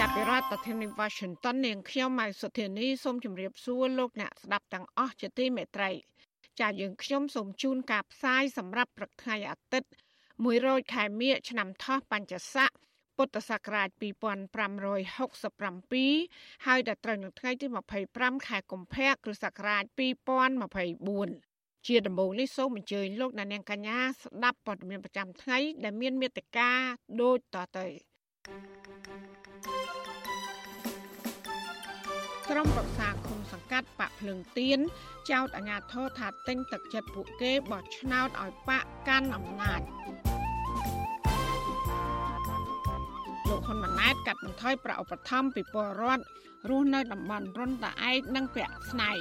ចាប់ពីរដ្ឋធានី Washington នាងខ្ញុំម៉ៃសុធានីសូមជម្រាបសួរលោកអ្នកស្ដាប់ទាំងអស់ជាទីមេត្រីចាយើងខ្ញុំសូមជូនការផ្សាយសម្រាប់ព្រឹកថ្ងៃអាទិត្យ100ខែមិញឆ្នាំថោះបัญចស័កពុទ្ធសករាជ2567ហើយដល់ត្រូវនៅថ្ងៃទី25ខែកុម្ភៈគ្រិស្តសករាជ2024ជាដំបូងនេះសូមអញ្ជើញលោកអ្នកនាងកញ្ញាស្ដាប់ព័ត៌មានប្រចាំថ្ងៃដែលមានមេត្តាដូចតទៅ ក្រុមប្រឹក្សាគុំសង្កាត់បាក់ភ្លើងទៀនចោតអាញាធរថាទិញទឹកចិត្តពួកគេបោះឆ្នោតឲ្យបាក់កាន់អំណាចលោកហ៊ុនម៉ាណែតកាត់បន្ថយប្រាក់ឧបត្ថម្ភពីពលរដ្ឋរស់នៅតំបន់រុនតាឯកនិងពាក់ស្នែង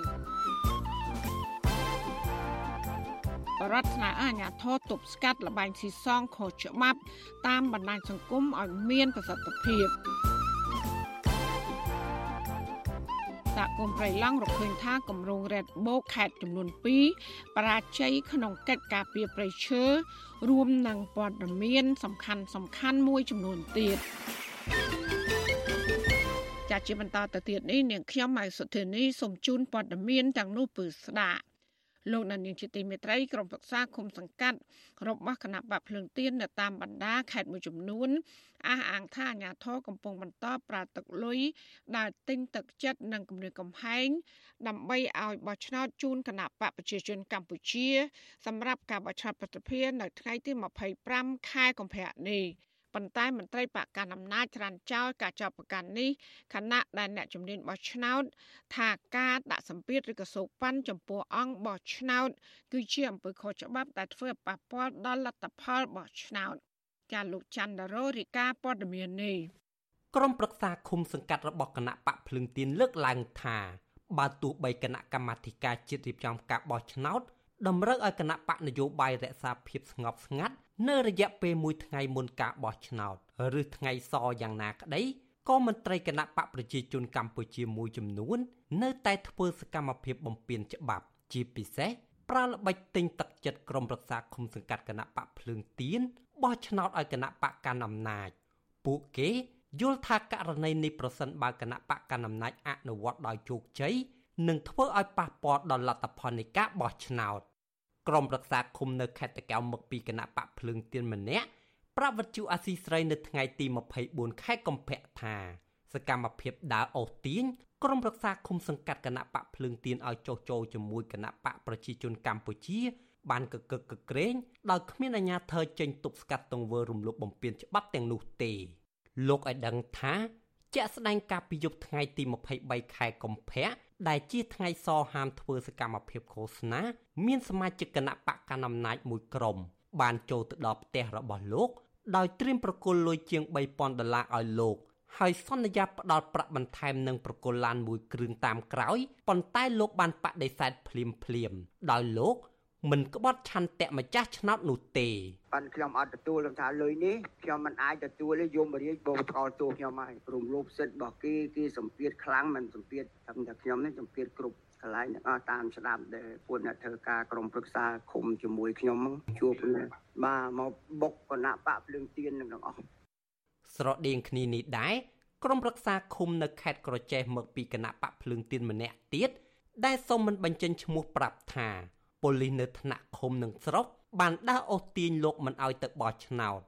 រដ្ឋស្នើអាជ្ញាធរទប់ស្កាត់លបែងស៊ីសងខុសច្បាប់ តាមបណ្ដាញសង្គមឲ្យមានប្រសិទ្ធភាពសហគមន៍ប្រៃឡង់រកឃើញថាគម្រោង Red Book ខេត្តចំនួន2បរាជ័យក្នុងកិច្ចការពីប្រៃឈើរួមនឹងព័ត៌មាន សំខាន់សំខាន់មួយចំនួនទៀតចាជាបន្តទៅទៀតនេះនាងខ្ញុំម៉ៃសុធានីសូមជូនព័ត៌មានទាំងនោះពឺស្ដាប់ លោកនាយកជាទីមេត្រីក្រុមប្រឹក្សាគុំសង្កាត់របស់គណៈបកភ្លើងទៀននៅតាមបណ្ដាខេត្តមួយចំនួនអះអាងថាអាញាធរកំពុងបន្តប្រាទឹកលុយដែលទិញទឹកចិត្តនិងគម្រាមកំហែងដើម្បីឲ្យបោះឆ្នោតជូនគណៈបកប្រជាជនកម្ពុជា សម្រាប់ការបោះឆ្នោតប្រតិភិននៅថ្ងៃទី25ខែកុម្ភៈនេះ ប៉ុន្តែមន្ត្រីបកកណ្ដាលអំណាចច្រានចោលការចាប់ប្រកាន់នេះខណៈដែលអ្នកជំនាញបោះឆ្នោត ថាការដាក់សម្ពាធឬក៏សោកប៉ាន់ចំពោះអង្គបោះឆ្នោត គឺជាអំពើខុសច្បាប់ដែលធ្វើឲ្យប៉ះពាល់ដល់លទ្ធផលបោះឆ្នោតចាលោកច័ន្ទរោរិកាព័ត៌មាននេះក្រុមប្រឹក្សាឃុំសង្កាត់របស់គណៈបកភ្លឹងទៀនលើកឡើងថាបើទោះបីគណៈកម្មាធិការជាតិរៀបចំការបោះឆ្នោតតម្រូវឲ្យគណៈបកនយោបាយរក្សាភាពស្ងប់ស្ងាត់ នៅរយៈពេលមួយថ្ងៃមុនការបោះឆ្នោតឬថ្ងៃសយ៉ាងណាក្តីក៏មន្ត្រីគណៈបកប្រជាជនកម្ពុជាមួយចំនួន នៅតែធ្វើសកម្មភាពបំពានច្បាប់ ជាពិសេសប្រើល្បិចទិញទឹកចិត្តក្រុមប្រឹក្សាឃុំសង្កាត់គណៈបកភ្លើងទៀនបោះឆ្នោតឲ្យគណៈបកកាន់អំណាច ពួកគេយល់ថាករណីនេះប្រសិនបើគណៈបកកាន់អំណាចអនុវត្តដោយជោគជ័យនឹងធ្វើឲ្យប៉ះពាល់ដល់លទ្ធផលនៃការបោះឆ្នោត ក្រុមរក្សាឃុំនៅខេត្តតាកែវមកពីគណៈបកភ្លើងទៀនម្នាក់ប្រាប់វិទ្យុអាស៊ីស្រីនៅថ្ងៃទី24ខែកុម្ភៈថាសកម្មភាពដើរអូសទាញក្រុមរក្សាឃុំសង្កាត់គណៈបកភ្លើងទៀនឲ្យចុះចូលជាមួយគណៈបកប្រជាជនកម្ពុជា បានកកឹកកក្រែងដោយគ្មានអាជ្ញាធរចេញទប់ស្កាត់ទង្វើរំលោភបំពានច្បាប់ទាំងនោះទេ លោកឲ្យដឹងថាជាក់ស្ដែងកាលពីយប់ថ្ងៃទី23ខែកុម្ភៈ ដែលជាថ្ងៃសហាមធ្វើសកម្មភាពឃោសនា មានសមាជិកគណៈបកកណ្ដាលអំណាចមួយក្រុម បានចូលទៅដល់ផ្ទះរបស់លោក ដោយត្រៀមប្រគល់លុយជាង3000ដុល្លារឲ្យលោក ហើយសន្យាផ្ដល់ប្រាក់បន្ថែមនិងប្រគល់ឡានមួយគ្រឿងតាមក្រោយប៉ុន្តែលោកបានបដិសេធភ្លាមភ្លាមដោយលោក មិនក្បត់ឆន្ទៈម្ចាស់ឆ្នោតនោះទេប៉ាន់ខ្ញុំអត់ទទួលថាលុយនេះខ្ញុំមិនអាចទទួលទេយមរាជបោថ្កល់ទោសខ្ញុំហើយរំលោភសិទ្ធិរបស់គេគេសម្ពាធខ្លាំងមិនសម្ពាធថាខ្ញុំនេះសម្ពាធគ្រប់កន្លែងទាំងអស់តាមស្ដាប់ដែលពួកអ្នកធ្វើការក្រុមប្រឹក្សាឃុំជាមួយខ្ញុំជួបបាទមកបុកគណៈបកភ្លើងទៀននឹងទាំងអស់ស្រដៀងគ្នានេះដែរក្រុមប្រឹក្សាឃុំនៅខេត្តក្រចេះមកពីគណៈបកភ្លើងទៀនម្នាក់ទៀតដែលសូមមិនបញ្ចេញឈ្មោះប្រាប់ថា ប៉ូលីសនៅថ្នាក់ឃុំនិងស្រុកបានដើរអូសទាញលោកមិនឲ្យទៅបោះឆ្នោត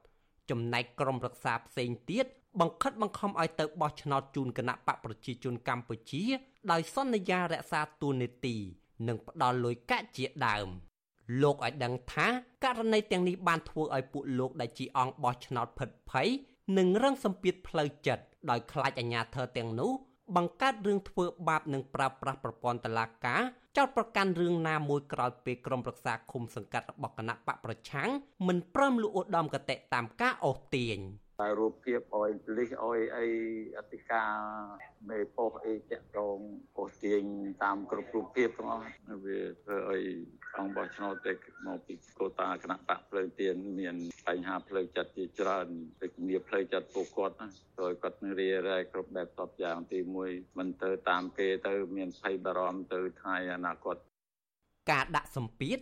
ចំណែកក្រុមរក្សាផ្សេងទៀតបង្ខិតបង្ខំឲ្យទៅបោះឆ្នោតជូនគណៈបកប្រជាជនកម្ពុជា ដោយសន្យារក្សាទូនីតិនិងផ្ដល់លុយកាក់ជាដើមលោកឲ្យដឹងថាករណីទាំងនេះបានធ្វើឲ្យពួកលោកដែលជាអង្គបោះឆ្នោតភិតភ័យនិងរងសម្ពាធផ្លូវចិត្តដោយខ្លាចអាជ្ញាធរទាំងនោះបង្កើតរឿងធ្វើបាបនិងប្រើប្រាស់ប្រព័ន្ធតុលាការ ចោទប្រកាន់រឿងណាមួយក្រោយពេលក្រុមប្រឹក្សាឃុំសង្កាត់របស់គណៈបកប្រឆាំងមិនព្រមលួចឧត្តមកតេតាមការអូសទាញ តែរូបភាពអយលិសអយអីអធិការមេប៉ុសអីតាក់តងអូសទាញតាមគ្រប់រូបភាពទាំងអស់វាធ្វើឲ្យអង្គបោះឆ្នោតតែមកពីកូតាគណៈបកផ្លូវទៀនមានបញ្ហាផ្លូវចិត្តជាច្រើនពីជំនាញផ្លូវចិត្តពួកគាត់ណាដោយគាត់នឹងរៀបរែគ្រប់បែបសពយ៉ាងទី1មិនទៅតាមគេទៅមានភ័យបារម្ភទៅថ្ងៃអនាគតការដាក់សម្ពាធ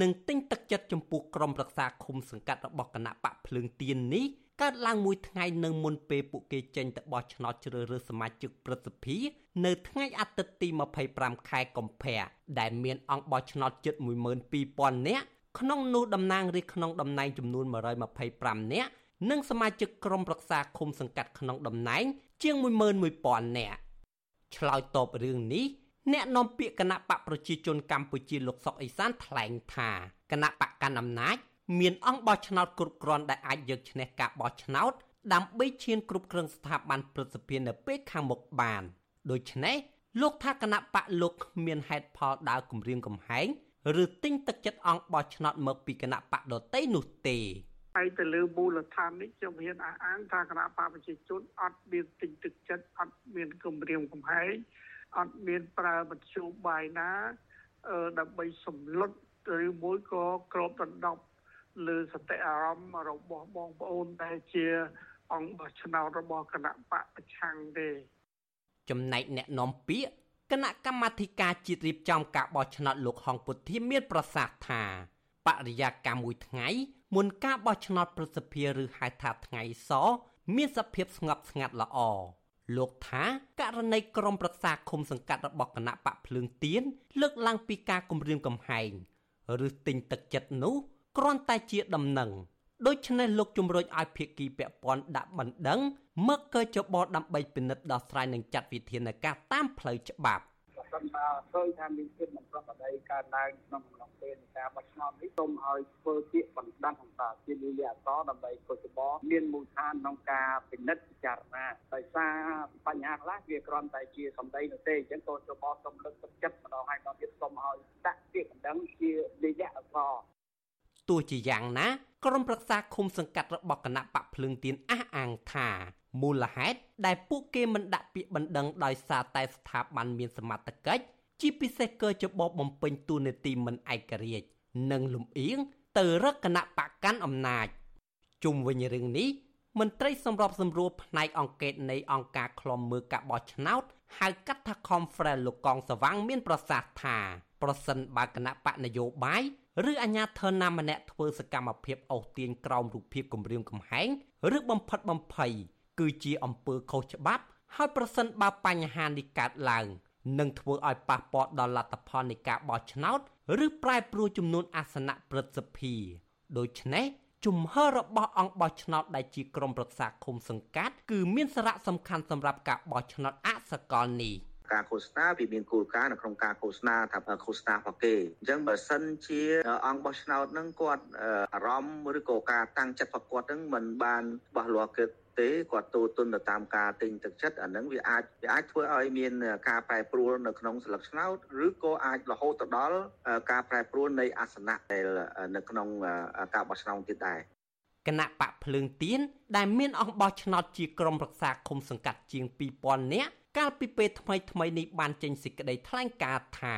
និងទិញទឹកចិត្តចំពោះក្រុមប្រឹក្សាឃុំសង្កាត់របស់គណៈបកភ្លើងទៀននេះ កើតឡើងមួយថ្ងៃនៅមុនពេលពួកគេចេញទៅបោះឆ្នោតជ្រើសរើសសមាជិកព្រឹទ្ធសភានៅថ្ងៃអាទិត្យទី25ខែកុម្ភៈដែលមានអង្គបោះឆ្នោតជិត12000នាក់ក្នុងនោះតំណាងរាស្ត្រក្នុងតំណែងចំនួន125នាក់និងសមាជិកក្រុមប្រឹក្សាឃុំសង្កាត់ក្នុងតំណែងជាង11000នាក់ឆ្លើយតបរឿងនេះអ្នកនាំពាក្យគណៈបកប្រជាជនកម្ពុជាលោកសុកអេសានថ្លែងថាគណៈបកកណ្ដាលអំណាច មានអង្គបោះឆ្នោតគ្រប់គ្រាន់ដែលអាចយកឈ្នះការបោះឆ្នោតដើម្បីឈានគ្រប់គ្រងស្ថាប័នព្រឹទ្ធសភានៅពេលខាងមុខបានដូច្នេះលោកថាគណៈបកលោកមានហេតុផលដើរគម្រាមកំហែងឬទិញទឹកចិត្តអង្គបោះឆ្នោតមកពីគណៈបកដតីនោះទេហើយទៅលើមូលដ្ឋាននេះខ្ញុំហ៊ានអះអាងថាគណៈបកប្រជាជនអត់មានទិញទឹកចិត្តអត់មានគម្រាមកំហែងអត់មានប្រើមធ្យោបាយណាដើម្បីសម្លុតឬមួយក៏ក្របដណ្ដប់ លើសតិអារម្មណ៍របស់បងប្អូនដែលជាអង្គបោះឆ្នោតរបស់គណៈបកប្រឆាំងទេចំណែកអ្នកនាំពាក្យគណៈកម្មាធិការជាតិរៀបចំការបោះឆ្នោតលោកហងពុធាមានប្រសាសន៍ថាបរិយាកាសមួយថ្ងៃមុនការបោះឆ្នោតប្រសិទ្ធភាពឬហៅថាថ្ងៃសមានសភាពស្ងប់ស្ងាត់ល្អលោកថាករណីក្រុមប្រឹក្សាឃុំសង្កាត់របស់គណៈបកភ្លើងទៀនលើកឡើងពីការគម្រាមកំហែងឬទិញទឹកចិត្តនោះ គ្រាន់តែជាដំណឹងដូច្នេះលោកជំរុញឲ្យភាគីពាក់ព័ន្ធដាក់បណ្ដឹងមកកើចបដើម្បីពិនិត្យដោះស្រាយនិងចាត់វិធានការតាមផ្លូវច្បាប់សិនបើឃើញថាមានភាពមិនប្រក្រតីកើតឡើងក្នុងកំឡុងពេលនៃការបោះឆ្នោតនេះសូមឲ្យធ្វើពាក្យបណ្ដឹងតាជាលិលាអក្សរដើម្បីកុសបមានមូលដ្ឋានក្នុងការពិនិត្យពិចារណាដោយសារបញ្ហាខ្លះវាគ្រាន់តែជាសម្ដីនោះទេអញ្ចឹងកុសបសូមលើកទឹកចិត្តម្ដងហើយម្ដងទៀតសូមឲ្យដាក់ពាក្យបណ្ដឹងជាលិលាអក្សរ ទោះជាយ៉ាងណាក្រុមប្រឹក្សាឃុំសង្កាត់របស់គណៈបកភ្លើងទៀនអះអាងថាមូលហេតុដែលពួកគេមិនដាក់ពាក្យបណ្ដឹងដោយសារតែស្ថាប័នមានសមត្ថកិច្ចជាពិសេសកើច្បោបំពេញតួនាទីមិនឯករាជ្យនិងលំអៀងទៅរកគណៈបកកាន់អំណាចជុំវិញរឿងនេះមន្ត្រីសម្របសម្រួលផ្នែកអង្គការនៃអង្គការឃ្លាំមើលការបោះឆ្នោតហៅកាត់ថា Conference លោកកងសវាងមានប្រសាសន៍ថាប្រសិនបើគណៈបកនយោបាយ ឬអាជ្ញាធរណាម្នាក់ធ្វើសកម្មភាពអូសទាញក្រោមរូបភាពគម្រាមកំហែងឬបំផិតបំភ័យគឺជាអំពើខុសច្បាប់ ហើយប្រសិនបើបញ្ហានេះកើតឡើងនឹងធ្វើឲ្យប៉ះពាល់ដល់លទ្ធផលនៃការបោះឆ្នោតឬប្រែប្រួលចំនួនអាសនៈព្រឹទ្ធសភាដូច្នេះជំហររបស់អង្គបោះឆ្នោតដែលជាក្រុមប្រឹក្សាឃុំសង្កាត់គឺមានសារៈសំខាន់សម្រាប់ការបោះឆ្នោតអសកលនេះ ការឃោសនាវាមានគោលការណ៍នៅក្នុងការឃោសនាថាឃោសនារបស់គេអញ្ចឹងបើសិនជាអង្គបោះឆ្នោតហ្នឹងគាត់អារម្មណ៍ឬក៏ការតាំងចិត្តរបស់គាត់ហ្នឹងមិនបានច្បាស់លាស់គឺទេគាត់ទូទុនទៅតាមការទិញទឹកចិត្តអានឹងវាអាចវាអាចធ្វើឲ្យមានការប្រែប្រួលនៅក្នុងស្លឹកឆ្នោតឬក៏អាចរហូតទៅដល់ការប្រែប្រួលនៃអាសនៈដែលនៅក្នុងការបោះឆ្នោតទៀតដែរគណៈបកភ្លើងទៀនដែលមានអង្គបោះឆ្នោតជាក្រុមប្រឹក្សាឃុំសង្កាត់ជាង2000នាក់ កាលពីពេលថ្មីថ្មីនេះបានចេញសេចក្តីថ្លែងការណ៍ថា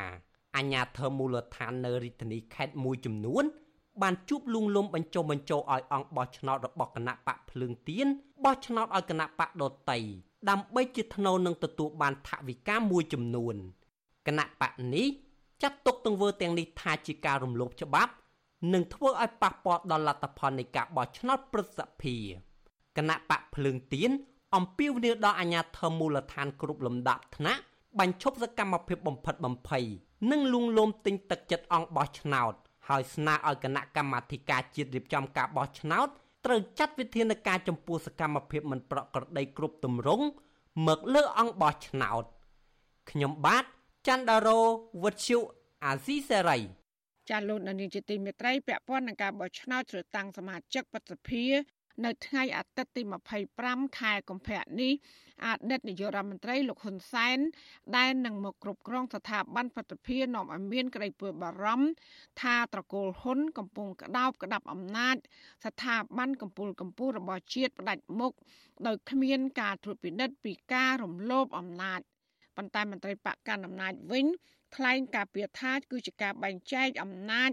អាញាធមមូលដ្ឋាននៅរាជធានីខេត្តមួយចំនួន បានជួបលួងលំបញ្ចុះបញ្ចូលឲ្យអង្គបោះឆ្នោតរបស់គណៈបកភ្លើងទៀនបោះឆ្នោតឲ្យគណៈបកដតីដើម្បីជាថ្នូវនឹងទទួលបានថវិកាមួយចំនួនគណៈបកនេះចាត់ទុកទង្វើទាំងនេះថាជាការរំលោភច្បាប់និងធ្វើឲ្យប៉ះពាល់ដល់លទ្ធផលនៃការបោះឆ្នោតព្រឹទ្ធសភាគណៈបកភ្លើងទៀន អំពាវនាវដល់អាជ្ញាធរមូលដ្ឋានគ្រប់លំដាប់ថ្នាក់បញ្ឈប់សកម្មភាពបំផិតបំភ័យនិងលួងលោមទិញទឹកចិត្តអង្គបោះឆ្នោតហើយស្នើឲ្យគណៈកម្មាធិការជាតិរៀបចំការបោះឆ្នោតត្រូវចាត់វិធានការចំពោះសកម្មភាពមិនប្រក្រតីគ្រប់ទម្រង់មកលើអង្គបោះឆ្នោតខ្ញុំបាទច័ន្ទដារោវុទ្ធុអាស៊ីសេរីចាលោកនានីជាទីមេត្រីពាក់ព័ន្ធនឹងការបោះឆ្នោតជ្រើសតាំងសមាជិកបទសភា នៅថ្ងៃអាទិត្យទី25ខែកុម្ភៈនេះអតីតនាយករដ្ឋមន្ត្រីលោកហ៊ុនសែនដែលនឹងមកគ្រប់គ្រងស្ថាប័នបទភិនាំឲ្យមានក្តីព្រួយបារម្ភថាត្រកូលហ៊ុនកំពុងក្តោបក្តាប់អំណាចស្ថាប័នកម្ពុជាកម្ពុជារបស់ជាតិផ្ដាច់មុខដោយគ្មានការត្រួតពិនិត្យពីការរំលោភអំណាចប៉ុន្តែមន្ត្រីបកកណ្ដាលអំណាចវិញ ថ្លែងការពៀថាគឺជាការបែងចែកអំណាច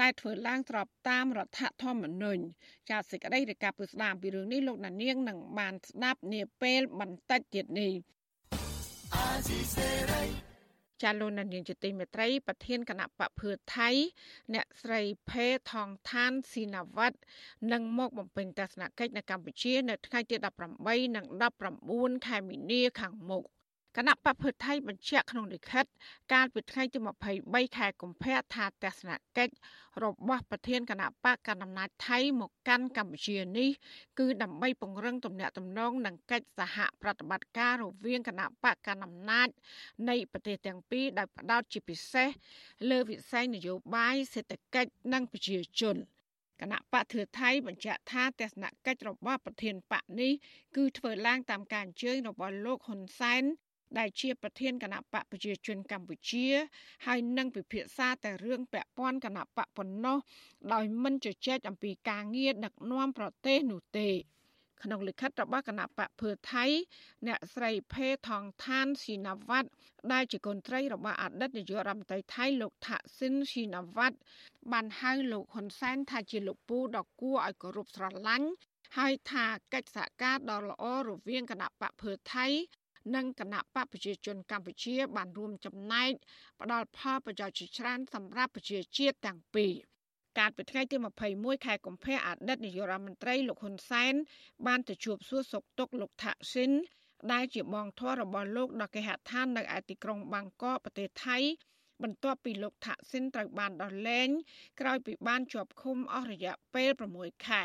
ដែលធ្វើឡើងស្របតាមរដ្ឋធម្មនុញ្ញចាសសេចក្តីរាយការណ៍ពីស្ដាមពីរឿងនេះលោកណានៀងនឹងបានស្ដាប់នាពេលបន្តិចទៀតនេះចាលោកនាងជាទីមេត្រីប្រធានគណៈបកភឿថៃ អ្នកស្រីផេថងឋានស៊ីណាវ៉ាត់នឹងមកបំពេញទស្សនកិច្ចនៅកម្ពុជា នៅថ្ងៃទី18និង19ខែមីនាខាងមុខ គណៈបព្វថៃបញ្ជាក់ក្នុងលិខិត កាលពីថ្ងៃទី23ខែកុម្ភៈថាទស្សនកិច្ចរបស់ប្រធានគណៈបកកណ្ដាលអំណាចថៃមកកាន់កម្ពុជានេះគឺដើម្បីពង្រឹងទំនាក់ទំនងនិងកិច្ចសហប្រតិបត្តិការរវាងគណៈបកកណ្ដាលអំណាចនៃប្រទេសទាំងពីរដោយផ្ដោតជាពិសេសលើវិស័យនយោបាយសេដ្ឋកិច្ចនិងប្រជាជនគណៈបកធឿថៃបញ្ជាក់ថាទស្សនកិច្ចរបស់ប្រធានបកនេះគឺធ្វើឡើងតាមការអញ្ជើញរបស់លោកហ៊ុនសែន ដែលជាប្រធានគណៈបកប្រជាជនកម្ពុជា ហើយនឹងពិភាក្សាតែរឿងពាក់ព័ន្ធគណៈបកប៉ុណ្ណោះដោយមិនជជែកអំពីការងារដឹកនាំប្រទេសនោះទេក្នុងលិខិតរបស់គណៈបកភឿថៃ អ្នកស្រីផេថងឋានស៊ីណាវ៉ាត់ដែលជាកូនត្រីរបស់អតីតនាយករដ្ឋមន្ត្រីថៃលោកថាក់ស៊ីនស៊ីណាវ៉ាត់បានហៅលោកហ៊ុនសែនថាជាលោកពូដ៏គួរឲ្យគោរពស្រឡាញ់ហើយថាកិច្ចសហការដ៏ល្អរវាងគណៈបកភឿថៃ និងគណៈបកប្រជាជនកម្ពុជា បានរួមចំណែកផ្ដល់ផលប្រយោជន៍ជាច្រើនសម្រាប់ប្រជាជាតិទាំងពីរកាលពីថ្ងៃទី21ខែកុម្ភៈអតីតនាយករដ្ឋមន្ត្រីលោកហ៊ុនសែនបានទៅជួបសួរសុខទុក្ខលោកថាក់ស៊ីនដែលជាបងធររបស់លោកដល់គេហដ្ឋាននៅឯទីក្រុងបាងកកប្រទេសថៃបន្ទាប់ពីលោកថាក់ស៊ីនត្រូវបានដោះលែងក្រោយពីបានជាប់ឃុំអស់រយៈពេល6ខែ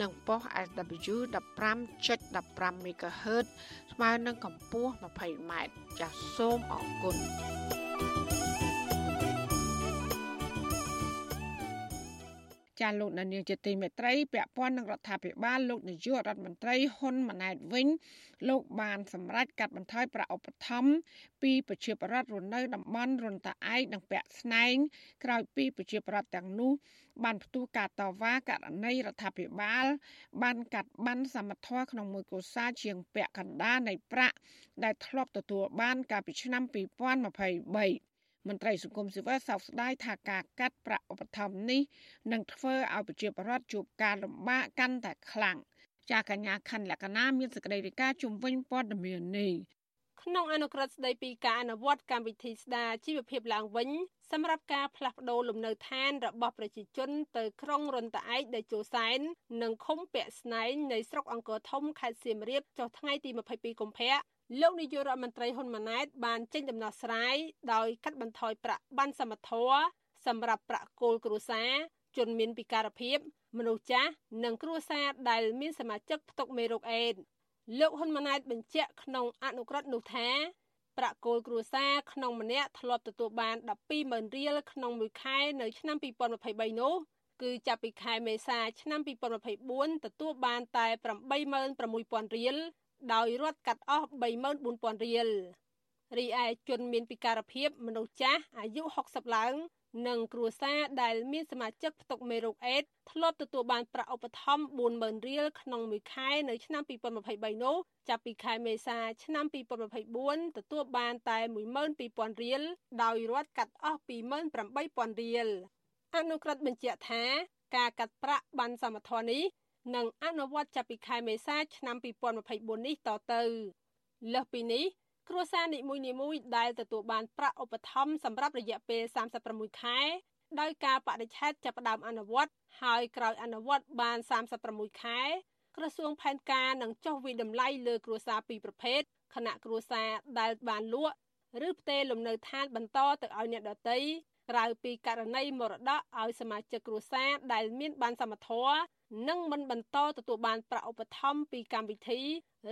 និងប៉ុស SW 15.15 MHz ស្មើនឹងកម្ពស់ 20m ចាសសូមអរគុណ ចាលោកនានីជាទីមេត្រីពាក់ព័ន្ធនឹងរដ្ឋាភិបាលលោកនាយករដ្ឋមន្ត្រីហ៊ុនម៉ាណែតវិញ លោកបានសម្រេចកាត់បន្ថយប្រាក់ឧបត្ថម្ភពីប្រជាពលរដ្ឋរស់នៅតំបន់រុនតាឯកនិងពាក់ស្នែងក្រោយពីប្រជាពលរដ្ឋទាំងនោះបានផ្ទុះការតវ៉ាករណីរដ្ឋាភិបាល បានកាត់បានសមត្ថភាពក្នុងមួយគូសាជាងពាក់កណ្ដាលនៃប្រាក់ដែលធ្លាប់ទទួលបានកាលពីឆ្នាំ2023 មន្ត្រីសង្គមស៊ីវិលសោកស្ដាយថាការកាត់ប្រាក់ឧបត្ថម្ភនេះនឹងធ្វើឲ្យប្រជាពលរដ្ឋជួបការលំបាកកាន់តែខ្លាំងចាកញ្ញាខណ្ឌលក្ខណាមានសេចក្តីរាយការណ៍ជំវិញព័ត៌មាននេះក្នុងអនុក្រឹត្យស្តីពីការអនុវត្តកម្មវិធីស្ដារជីវភាពឡើងវិញ សម្រាប់ការផ្លាស់ប្តូរលំនៅឋានរបស់ប្រជាជនទៅក្រុងរនតាឯកដែលជោសែននិងឃុំពាក់ស្នែងនៃស្រុកអង្គរធំខេត្តសៀមរាបចុះថ្ងៃទី22កុម្ភៈលោកនាយករដ្ឋមន្ត្រីហ៊ុនម៉ាណែតបានចេញដំណោះស្រាយដោយកាត់បន្ថយប្រាក់បានសមត្ថៈសម្រាប់ប្រាក់គោលគ្រួសារជនមានពិការភាព មនុស្សចាស់និងគ្រួសារដែលមានសមាជិកផ្ទុកមេរោគអេដស៍លោកហ៊ុនម៉ាណែតបញ្ជាក់ក្នុងអនុក្រឹត្យនោះថា ប្រាក់គោលគ្រួសារក្នុងម្នាក់ធ្លាប់ទទួលបាន120,000រៀលក្នុងមួយខែនៅឆ្នាំ2023នោះគឺចាប់ពីខែមេសាឆ្នាំ2024ទទួលបានតែ86,600រៀលដោយរដ្ឋកាត់អស់34,000រៀលរីឯជនមានពិការភាពមនុស្សចាស់អាយុ60ឡើង និងគ្រួសារដែលមានសមាជិកផ្ទុកមេរោគអេដធ្លាប់ទទួលបានប្រាក់ឧបត្ថម្ភ40000រៀលក្នុងមួយខែនៅឆ្នាំ2023នោះចាប់ពីខែមេសាឆ្នាំ2024ទទួលបានតែ12000រៀលដោយរដ្ឋកាត់អស់28000រៀលអនុក្រឹត្យបញ្ជាក់ថា ការកាត់ប្រាក់បានសមធម៌នេះនឹងអនុវត្តចាប់ពីខែមេសាឆ្នាំ2024នេះតទៅលើសពីនេះ គ្រួសារនីមួយៗដែលទទួលបានប្រាក់ឧបត្ថម្ភសម្រាប់រយៈពេល36ខែដោយការបដិឆេទចាប់ផ្ដើមអនុវត្តហើយក្រោយអនុវត្តបាន36ខែក្រសួងផែនការនឹងចុះវិតម្លៃលើគ្រួសារពីរប្រភេទគណៈគ្រួសារដែលបានលក់ឬផ្ទេរលំនៅឋានបន្តទៅឲ្យអ្នកដទៃក្រៅពីករណីមរតកឲ្យសមាជិកគ្រួសារដែលមានបានសមត្ថភាព និងមិនបន្តទទួលបានប្រាក់ឧបត្ថម្ភពីកម្មវិធី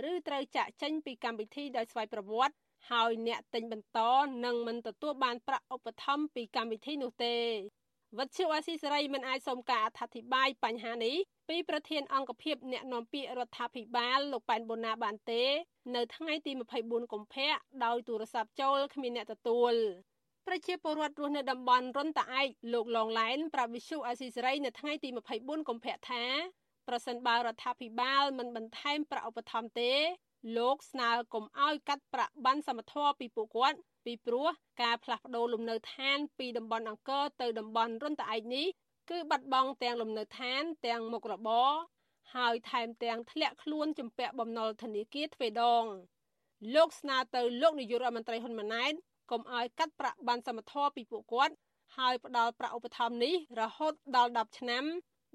ឬត្រូវចាក់ចេញពីកម្មវិធីដោយស្វ័យប្រវត្តិហើយអ្នកទិញបន្តនឹងមិនទទួលបានប្រាក់ឧបត្ថម្ភពីកម្មវិធីនោះទេវត្តជាអាស៊ីសេរីមិនអាចសូមការអធិប្បាយបញ្ហានេះពីប្រធានអង្គភិបអ្នកនាំពាក្យរដ្ឋាភិបាលលោកប៉ែនបូណាបានទេ នៅថ្ងៃទី24កុម្ភៈដោយទូរស័ព្ទចូលគ្មានអ្នកទទួល ប្រជាពលរដ្ឋរស់នៅតំបន់រុនតាឯកលោកឡងឡែនប្រាប់វិសុអាស៊ីសេរីនៅថ្ងៃទី24កុម្ភៈថាប្រសិនបើរដ្ឋាភិបាលមិនបន្ថែមប្រាក់ឧបត្ថម្ភទេ លោកស្នើកុំឲ្យកាត់ប្រាក់បានសមត្ថភាពពីពួកគាត់ពីព្រោះការផ្លាស់ប្ដូរលំនៅឋានពីតំបន់អង្គរទៅតំបន់រុនតាឯកនេះគឺបាត់បង់ទាំងលំនៅឋានទាំងមុខរបរហើយថែមទាំងធ្លាក់ខ្លួនជំពាក់បំណុលធនាគារទ្វេដងលោកស្នើទៅលោកនាយករដ្ឋមន្ត្រីហ៊ុនម៉ាណែត កុំឲ្យកាត់ប្រាក់បានសមត្ថភាពពីពួកគាត់ហើយផ្ដល់ប្រាក់ឧបត្ថម្ភនេះរហូតដល់10ឆ្នាំ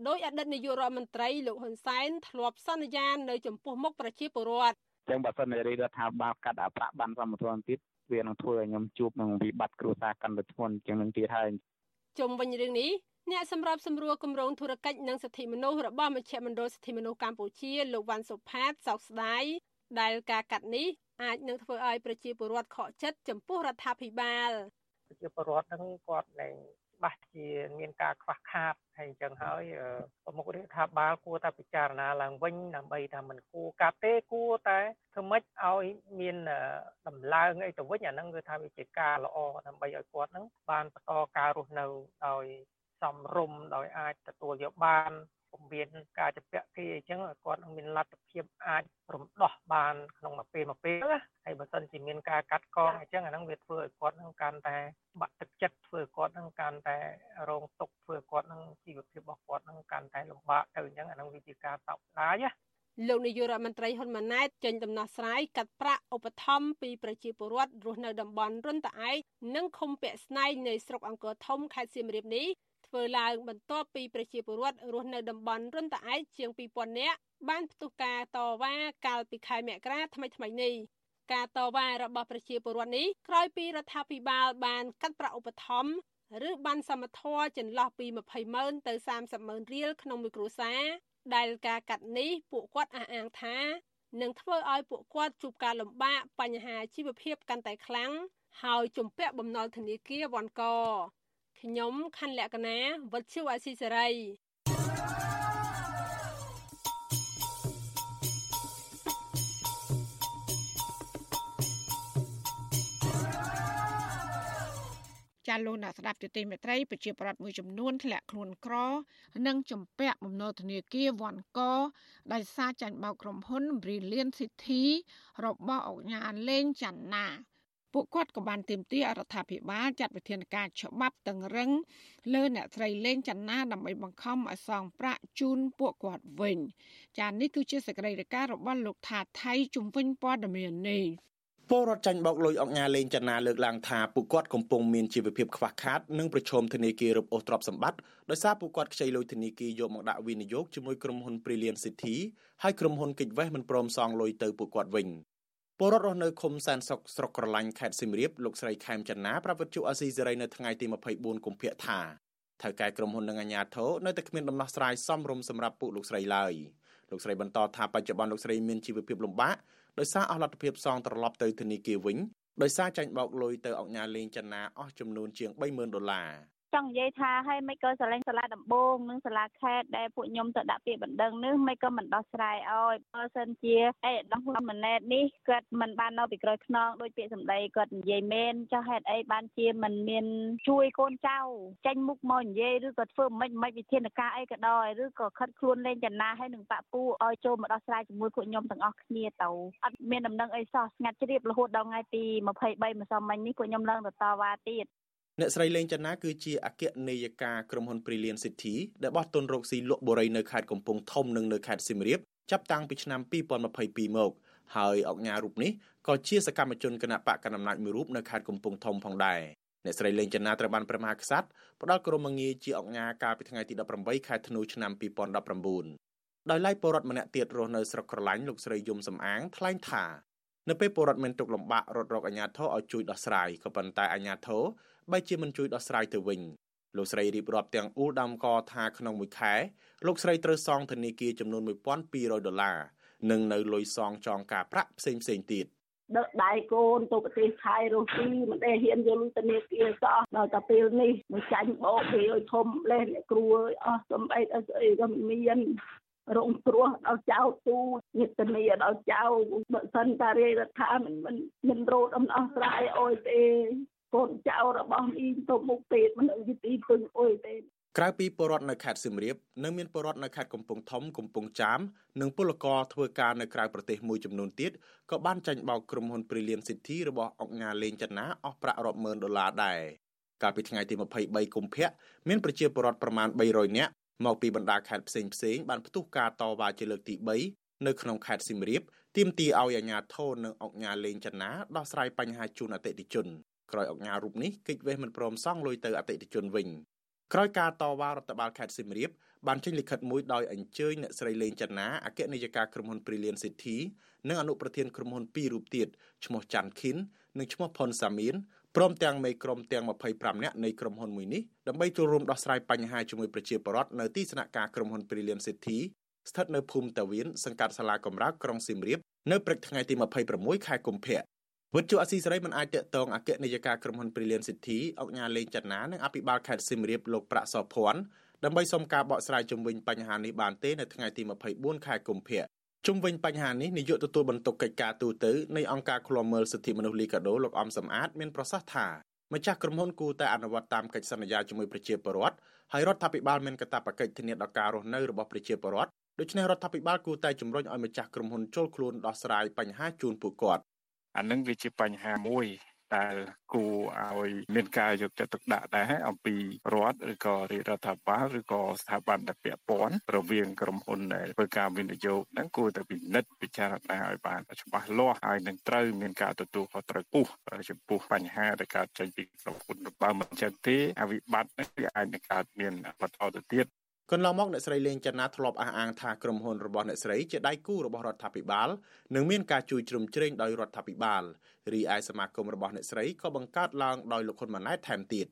ដោយអតីតនាយករដ្ឋមន្ត្រីលោកហ៊ុនសែនធ្លាប់សន្យានៅចំពោះមុខប្រជាពលរដ្ឋចឹងបើសិនជារដ្ឋាភិបាលកាត់អាប្រាក់បានសមត្ថភាពទៀតវានឹងធ្វើឲ្យខ្ញុំជួបនឹងវិបត្តិគ្រួសារកាន់តែធ្ងន់ជាងនឹងទៀតហើយជុំវិញរឿងនេះអ្នកសម្របសម្រួលគម្រោងធុរកិច្ចនិងសិទ្ធិមនុស្សរបស់មជ្ឈមណ្ឌលសិទ្ធិមនុស្សកម្ពុជាលោកវ៉ាន់សុផាតសោកស្ដាយ ដែលការកាត់នេះអាចនឹងធ្វើឲ្យប្រជាពលរដ្ឋខកចិត្តចំពោះរដ្ឋាភិបាលប្រជាពលរដ្ឋនឹងគាត់នឹងច្បាស់ជាមានការខ្វះខាតហើយអញ្ចឹងហើយប្រមុខរដ្ឋាភិបាលគួរតែពិចារណាឡើងវិញដើម្បីថាមិនគួរកាត់ទេគួរតែធ្វើម៉េចឲ្យមានដំឡើងអីទៅវិញអាហ្នឹងគឺថាវាជាការល្អដើម្បីឲ្យគាត់ហ្នឹងបានបន្តការរស់នៅដោយសមរម្យដោយអាចទទួលយកបាន ពុំមានការចម្ពាក់គេអញ្ចឹងគាត់នឹងមានលទ្ធភាពអាចរំដោះបានក្នុងមួយពេលមួយពេលណាហើយបើសិនជាមានការកាត់កងអញ្ចឹងអាហ្នឹងវាធ្វើឲ្យគាត់នឹងកាន់តែបាក់ទឹកចិត្តធ្វើឲ្យគាត់នឹងកាន់តែរងទុក្ខធ្វើឲ្យគាត់នឹងជីវភាពរបស់គាត់នឹងកាន់តែលំបាកទៅអញ្ចឹងអាហ្នឹងវាជាការតបស្ដាយណាលោកនាយករដ្ឋមន្ត្រីហ៊ុនម៉ាណែតចេញដំណោះស្រាយកាត់ប្រាក់ឧបត្ថម្ភពីប្រជាពលរដ្ឋរស់នៅតំបន់រុនតាឯកនិងឃុំពាក់ស្នែងនៃស្រុកអង្គរធំខេត្តសៀមរាបនេះ ធ្វើឡើងបន្ទាប់ពីប្រជាពលរដ្ឋរស់នៅតំបន់រុនតាឯកជាង2000នាក់បានផ្ទុះការតវ៉ាកាលពីខែមករាថ្មីថ្មីនេះការតវ៉ារបស់ប្រជាពលរដ្ឋនេះក្រោយពីរដ្ឋាភិបាលបានកាត់ប្រាក់ឧបត្ថម្ភឬបានសមត្ថភាពចន្លោះពី20ម៉ឺនទៅ30ម៉ឺនរៀលក្នុងមួយគ្រួសារដែលការកាត់នេះពួកគាត់អះអាងថានឹងធ្វើឲ្យពួកគាត់ជួបការលំបាកបញ្ហាជីវភាពកាន់តែខ្លាំងហើយជំពាក់បំណុលធនាគារវ៉ាន់ក ខ្ញុំខណ្ឌលក្ខណាវុទ្ធុអាស៊ីសេរីចាលោកអ្នកស្ដាប់ទទីមេត្រីប្រជាប្រដ្ឋមួយចំនួនធ្លាក់ខ្លួនក្រ និងជំពាក់បំណុលធនាគារវ៉ាន់កដោយសារចាញ់បោកក្រុមហ៊ុន Brilliant City របស់អង្គការលេងច័ន្ទណា ពួកគាត់ក៏បានទាមទាររដ្ឋាភិបាលចាត់វិធានការច្បាប់តឹងរឹងលើអ្នកស្រីលេងចនាដើម្បីបង្ខំឲ្យសងប្រាក់ជូនពួកគាត់វិញ ចា៎នេះគឺជាសេចក្តីរាយការណ៍របស់លោកថាថៃជំវិញព័ត៌មាននេះពលរដ្ឋចាញ់បោកលុយអង្គការលេងចនាលើកឡើងថាពួកគាត់កំពុងមានជីវភាពខ្វះខាតនិងប្រឈមធនាគាររឹបអូសទ្រព្យសម្បត្តិដោយសារពួកគាត់ខ្ចីលុយធនាគារយកមកដាក់វិនិយោគជាមួយក្រុមហ៊ុន Brilliant City ហើយក្រុមហ៊ុនកិច្ចវេះមិនព្រមសងលុយទៅពួកគាត់វិញ ពលរដ្ឋរស់នៅឃុំសែនសុកស្រុកក្រឡាញ់ខេត្តសៀមរាបលោកស្រីខែមចនាប្រាប់វិទ្យុអាស៊ីសេរីនៅថ្ងៃទី24កុម្ភៈថាថៅកែក្រុមហ៊ុននិងអាជ្ញាធរនៅតែគ្មានដំណោះស្រាយសមរម្យសម្រាប់ពួកលោកស្រីឡើយលោកស្រីបន្តថាបច្ចុប្បន្នលោកស្រីមានជីវភាពលំបាកដោយសារអស់លទ្ធភាពសងត្រឡប់ទៅធនាគារវិញដោយសារចាញ់បោកលុយទៅអង្គការលេងចិនណាអស់ចំនួនជាង30000ដុល្លារ ចង់និយាយថាឲ្យមិនក៏ស្រឡាញ់សាលាដំបងនិងសាលាខេត្តដែលពួកខ្ញុំទៅដាក់ពាក្យបណ្ដឹងនេះមិនក៏មិនដោះស្រាយឲ្យបើសិនជាអេដោះហ៊ុនម៉ាណែតនេះគាត់មិនបាននៅពីក្រោយខ្នងដោយពាក្យសម្ដីគាត់និយាយមែនចុះហេតុអីបានជាមិនមានជួយកូនចៅចេញមុខមកនិយាយឬក៏ធ្វើមិនមិនវិធានការអីក៏ដោយឬក៏ខិតខ្លួនលេងចំណាហើយនឹងបាក់ពូឲ្យចូលមកដោះស្រាយជាមួយពួកខ្ញុំទាំងអស់គ្នាទៅអត់មានដំណឹងអីសោះស្ងាត់ជ្រាបរហូតដល់ថ្ងៃទី23ម្សិលមិញនេះពួកខ្ញុំឡើងទៅតវ៉ាទៀត អ្នកស្រីលេងចន្ទាគឺជាអគ្គនាយិកាក្រុមហ៊ុន Brilliant City ដែលបោះទុនរកស៊ីលក់បុរីនៅខេត្តកំពង់ធំនិងនៅខេត្តសៀមរាបចាប់តាំងពីឆ្នាំ2022មកហើយអង្គការរូបនេះក៏ជាសកម្មជនគណៈបកកណ្ដាលអំណាចមួយរូបនៅខេត្តកំពង់ធំផងដែរអ្នកស្រីលេងចន្ទាត្រូវបានព្រះមហាក្សត្រផ្ដល់ក្រុមងារជាអង្គការកាលពីថ្ងៃទី18ខែធ្នូឆ្នាំ2019ដោយឡែកពលរដ្ឋម្នាក់ទៀតរស់នៅស្រុកក្រឡាញ់លោកស្រីយំសំអាងថ្លែងថានៅពេលពលរដ្ឋមានទុកលំបាករត់រកអាជ្ញាធរឲ្យជួយដោះស្រាយក៏ប៉ុន្តែអាជ្ញាធរ បែរជាមិនជួយដោះស្រាយទៅវិញលោកស្រីរៀបរាប់ទាំងអ៊ូលដាំកថាក្នុងមួយខែលោកស្រីត្រូវសងធនាគារចំនួន1200ដុល្លារនិងនៅលុយសងចងការប្រាក់ផ្សេងផ្សេងទៀតដឹកដៃកូនទៅប្រទេសថៃរុស្ស៊ីមិនដែលហ៊ានយកលុយធនាគារសោះដល់តែពេលនេះមកចាញ់បោកគេឲ្យធំលេះអ្នកគ្រូអស់សំបីអីស្អីក៏មានរងគ្រោះដល់ចៅទូញាតិនីដល់ចៅបើសិនតារាយរដ្ឋាមិនមិនមិនរោដំណោះស្រាយអុយទេ កូនចៅរបស់មីងទៅមុខពេទ្យមិននៅទីពឹងអុយទេក្រៅពីពលរដ្ឋនៅខេត្តសៀមរាបនៅមានពលរដ្ឋនៅខេត្តកំពង់ធំកំពង់ចាមនិងពលករធ្វើការនៅក្រៅប្រទេសមួយចំនួនទៀតក៏បានចាញ់បោកក្រុមហ៊ុន Brilliant City របស់អង្គការលេងចិនណាអស់ប្រាក់រាប់ម៉ឺនដុល្លារដែរកាលពីថ្ងៃទី23កុម្ភៈមានប្រជាពលរដ្ឋប្រមាណ300នាក់មកពីបណ្ដាខេត្តផ្សេងផ្សេងបានផ្ទុះការតវ៉ាជាលើកទី3នៅក្នុងខេត្តសៀមរាបទាមទារឲ្យអាជ្ញាធរនិងអង្គការលេងចិនណាដោះស្រាយបញ្ហាជូនអតិថិជន ក្រោយអង្គការរូបនេះគេចវេះមិនព្រមសងលុយទៅអតិថិជនវិញក្រោយការតវ៉ារដ្ឋបាលខេត្តសៀមរាបបានចេញលិខិតមួយដោយអញ្ជើញអ្នកស្រីលេងចន្ទនាអគ្គនាយិកាក្រុមហ៊ុន Brilliant City និងអនុប្រធានក្រុមហ៊ុនពីររូបទៀតឈ្មោះច័ន្ទខិននិងឈ្មោះផុនសាមៀនព្រមទាំងមេក្រុមទាំង25នាក់នៃក្រុមហ៊ុនមួយនេះដើម្បីចូលរួមដោះស្រាយបញ្ហាជាមួយប្រជាពលរដ្ឋនៅទីស្នាក់ការក្រុមហ៊ុន Brilliant City ស្ថិតនៅភូមិតាវៀនសង្កាត់សាលាកំរើកក្រុងសៀមរាបនៅព្រឹកថ្ងៃទី26ខែកុម្ភៈ វិទ្យុអស៊ីសេរីមិនអាចតកតងអគ្គនាយិកាក្រុមហ៊ុន Brilliant City អង្គការលេងចនានិងអភិបាលខេត្តសៀមរាបលោកប្រាក់សភ័ណ្ឌដើម្បីសុំការបកស្រាយជំវិញបញ្ហានេះបានទេនៅថ្ងៃទី24ខែកុម្ភៈជុំវិញបញ្ហានេះនាយកទទួលបន្ទុកកិច្ចការទូតនៃអង្គការឃ្លាំមើលសិទ្ធិមនុស្សលីកាដូលោកអំសំអាតមានប្រសាសន៍ថាម្ចាស់ក្រុមហ៊ុនគួរតែអនុវត្តតាមកិច្ចសន្យាជាមួយប្រជាពលរដ្ឋហើយរដ្ឋាភិបាលមានកាតព្វកិច្ចធានាដល់ការរស់នៅរបស់ប្រជាពលរដ្ឋដូច្នេះរដ្ឋាភិបាលគួរតែជំរុញឲ្យម្ចាស់ក្រុមហ៊ុនចូលខ្លួនដោះស្រាយបញ្ហាជូនពួកគាត់ អានឹងវាជាបញ្ហាមួយដែលគួរឲ្យមានការយកចិត្តទុកដាក់ដែរអំពីរដ្ឋឬក៏រាជរដ្ឋាភិបាលឬក៏ស្ថាប័នដែលពាក់ព័ន្ធរវាងក្រុមហ៊ុនដែលធ្វើការវិនិយោគហ្នឹងគួរតែពិនិត្យពិចារណាឲ្យបានច្បាស់លាស់ហើយនឹងត្រូវមានការទទួលខុសត្រូវពុះចំពោះបញ្ហាដែលកើតចេញពីក្រុមហ៊ុនបើមិនចឹងទេអវិបត្តិនេះវាអាចនឹងកើតមានបន្តទៅទៀត កន្លងមកអ្នកស្រីលេងចន្ទនាធ្លាប់អះអាងថាក្រុមហ៊ុនរបស់អ្នកស្រីជាដៃគូរបស់រដ្ឋាភិបាលនិងមានការជួយជ្រោមជ្រែងដោយរដ្ឋាភិបាលរីឯសមាគមរបស់អ្នកស្រីក៏បង្កើតឡើងដោយលោកហ៊ុនម៉ាណែតថែមទៀត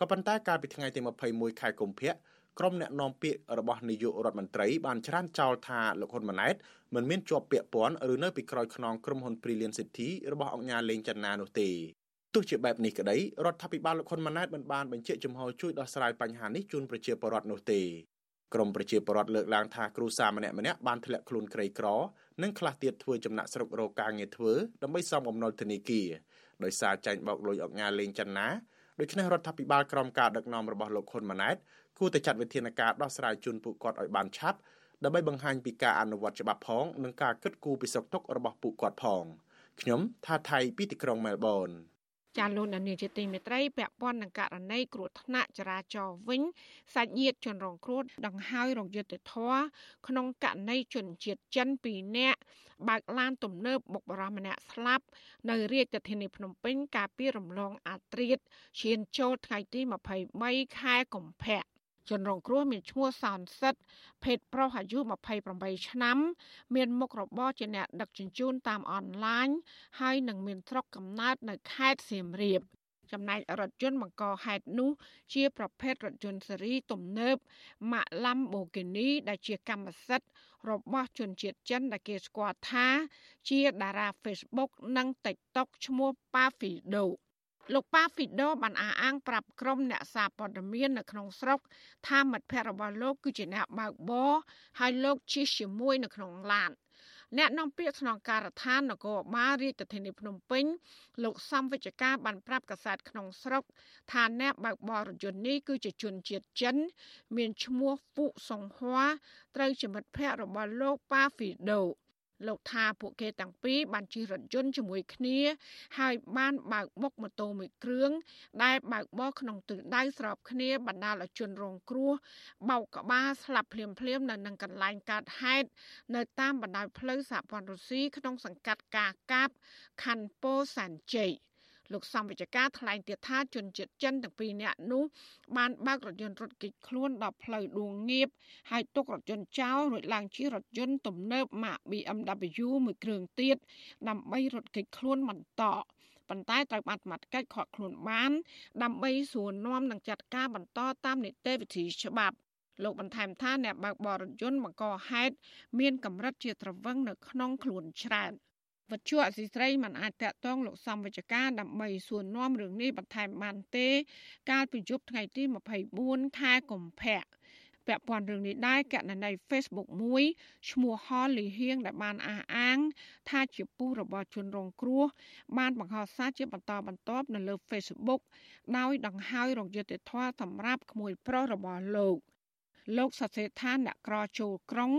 ក៏ប៉ុន្តែកាលពីថ្ងៃទី21ខែកុម្ភៈក្រុមអ្នកនាំពាក្យរបស់នាយករដ្ឋមន្ត្រីបានច្រានចោលថាលោកហ៊ុនម៉ាណែតមិនមានជាប់ពាក់ព័ន្ធឬនៅពីក្រោយខ្នងក្រុមហ៊ុន Brilliant City របស់អង្គការលេងចន្ទនានោះទេទោះជាបែបនេះក្តីរដ្ឋាភិបាលលោកហ៊ុនម៉ាណែតមិនបានបញ្ជាក់ចំហជួយដោះស្រាយបញ្ហានេះជូនប្រជាពលរដ្ឋនោះទេ ក្រមប្រជាពលរដ្ឋលើកឡើងថាគ្រូសាម្នាក់ម្នាក់បានធ្លាក់ខ្លួនក្រីក្រនិងខ្លះទៀតធ្វើចំណាក់ស្រុករកការងារធ្វើដើម្បីសំបំណុលធនាគារដោយសារចាញ់បោកលុយអុកញ៉ាលេងចន្ទណាដូច្នេះរដ្ឋាភិបាលក្រមការដឹកនាំរបស់លោកហ៊ុនម៉ាណែតគួរតែចាត់វិធានការដោះស្រាយជូនពួកគាត់ឲ្យបានឆាប់ដើម្បីបង្ហាញពីការអនុវត្តច្បាប់ផងនិងការគិតគូរពីសុខទុក្ខរបស់ពួកគាត់ផងខ្ញុំថាថៃពីទីក្រុងមែលប៊ន ចាលោកនានីជាទីមេត្រីពាក់ព័ន្ធនឹងករណីគ្រោះថ្នាក់ចរាចរណ៍វិញសាច់ញាតិជនរងគ្រោះដង្ហើយរងយុត្តិធម៌ក្នុងករណីជនជាតិចិន2នាក់បើកឡានទំនើបបុកបរោះម្នាក់ស្លាប់នៅរាជធានីភ្នំពេញកាលពីរំលងអាត្រៀតឈានចូលថ្ងៃទី23ខែកុម្ភៈ ជនរងគ្រោះមានឈ្មោះសោនសិតភេទប្រុសអាយុ28ឆ្នាំ មានមុខរបរជាអ្នកដឹកជញ្ជូនតាមអនឡាញហើយនឹងមានស្រុកកំណើតនៅខេត្តសៀមរាបចំណែករថយន្តបង្កហេតុនោះ ជាប្រភេទរថយន្តស៊េរីទំនើប ម៉ាក Lamborghini ដែលជាកម្មសិទ្ធិរបស់ជនជាតិចិនដែលគេស្គាល់ថា ជាតារា Facebook និង TikTok ឈ្មោះ Pavido លោកប៉ាហ្វីដូបានអះអាងប្រាប់ក្រុមអ្នកសារព័ត៌មាននៅក្នុងស្រុកថាមិត្តភ័ក្តិរបស់លោកគឺជាអ្នកបើកបរហើយលោកជិះជាមួយនៅក្នុងឡានអ្នកនាំពាក្យស្នងការដ្ឋាននគរបាលរាជធានីភ្នំពេញលោកសំវិជ្ជការបានប្រាប់កាសែតក្នុងស្រុកថាអ្នកបើកបររថយន្តនេះគឺជាជនជាតិចិន មានឈ្មោះហ្វុសុងហួរត្រូវជាមិត្តភ័ក្តិរបស់លោកប៉ាហ្វីដូ លោកថាពួកគេទាំងពីរបានជិះរថយន្តជាមួយគ្នា ហើយបានបើកបុកម៉ូតូមួយគ្រឿងដែលបើកបរក្នុងទិសដៅស្របគ្នាបណ្ដាលឲ្យជនរងគ្រោះបោកក្បាលស្លាប់ភ្លាមភ្លាមនៅនឹងកន្លែងកើតហេតុនៅតាមបណ្ដោយផ្លូវសហព័ន្ធរុស្ស៊ីក្នុងសង្កាត់កាកាបខណ្ឌពោធិ៍សែនជ័យ លោកសំវិជ្ជការថ្លែងទៀតថាជនជាតិចិនទាំងពីរនាក់នោះបានបើករថយន្តរត់គេចខ្លួនដល់ផ្លូវដួងងៀបហើយទុករថយន្តចោលរួចឡើងជិះរថយន្តទំនើបម៉ាក BMW មួយគ្រឿងទៀតដើម្បីរត់គេចខ្លួនបន្តប៉ុន្តែត្រូវបានសមត្ថកិច្ចខកខ្លួនបាន ដើម្បីសួរនាំនិងចាត់ការបន្តតាមនីតិវិធីច្បាប់លោកបន្ថែមថាអ្នកបើកបររថយន្តបង្កហេតុមានកម្រិតជាត្រវឹងនៅក្នុងខ្លួនច្រើន។ វត្ថុអសីស្រីមិនអាចតាក់ទងលោកសំវិជ្ជការដើម្បីសួរនាំរឿងនេះបន្ថែមបានទេ កាលពីយប់ថ្ងៃទី24ខែកុម្ភៈពាក់ព័ន្ធរឿងនេះដែរកណនី Facebook មួយឈ្មោះហលលីហៀងដែលបានអះអាង ថាជាពូរបស់ជនរងគ្រោះ បានបង្ហោះសារជាបន្តបន្ទាប់នៅលើ Facebook ដោយដង្ហើយរងយុត្តិធម៌សម្រាប់ក្មួយប្រុសរបស់លោក លោកសរសេរថាអ្នកក្រចូលក្រុង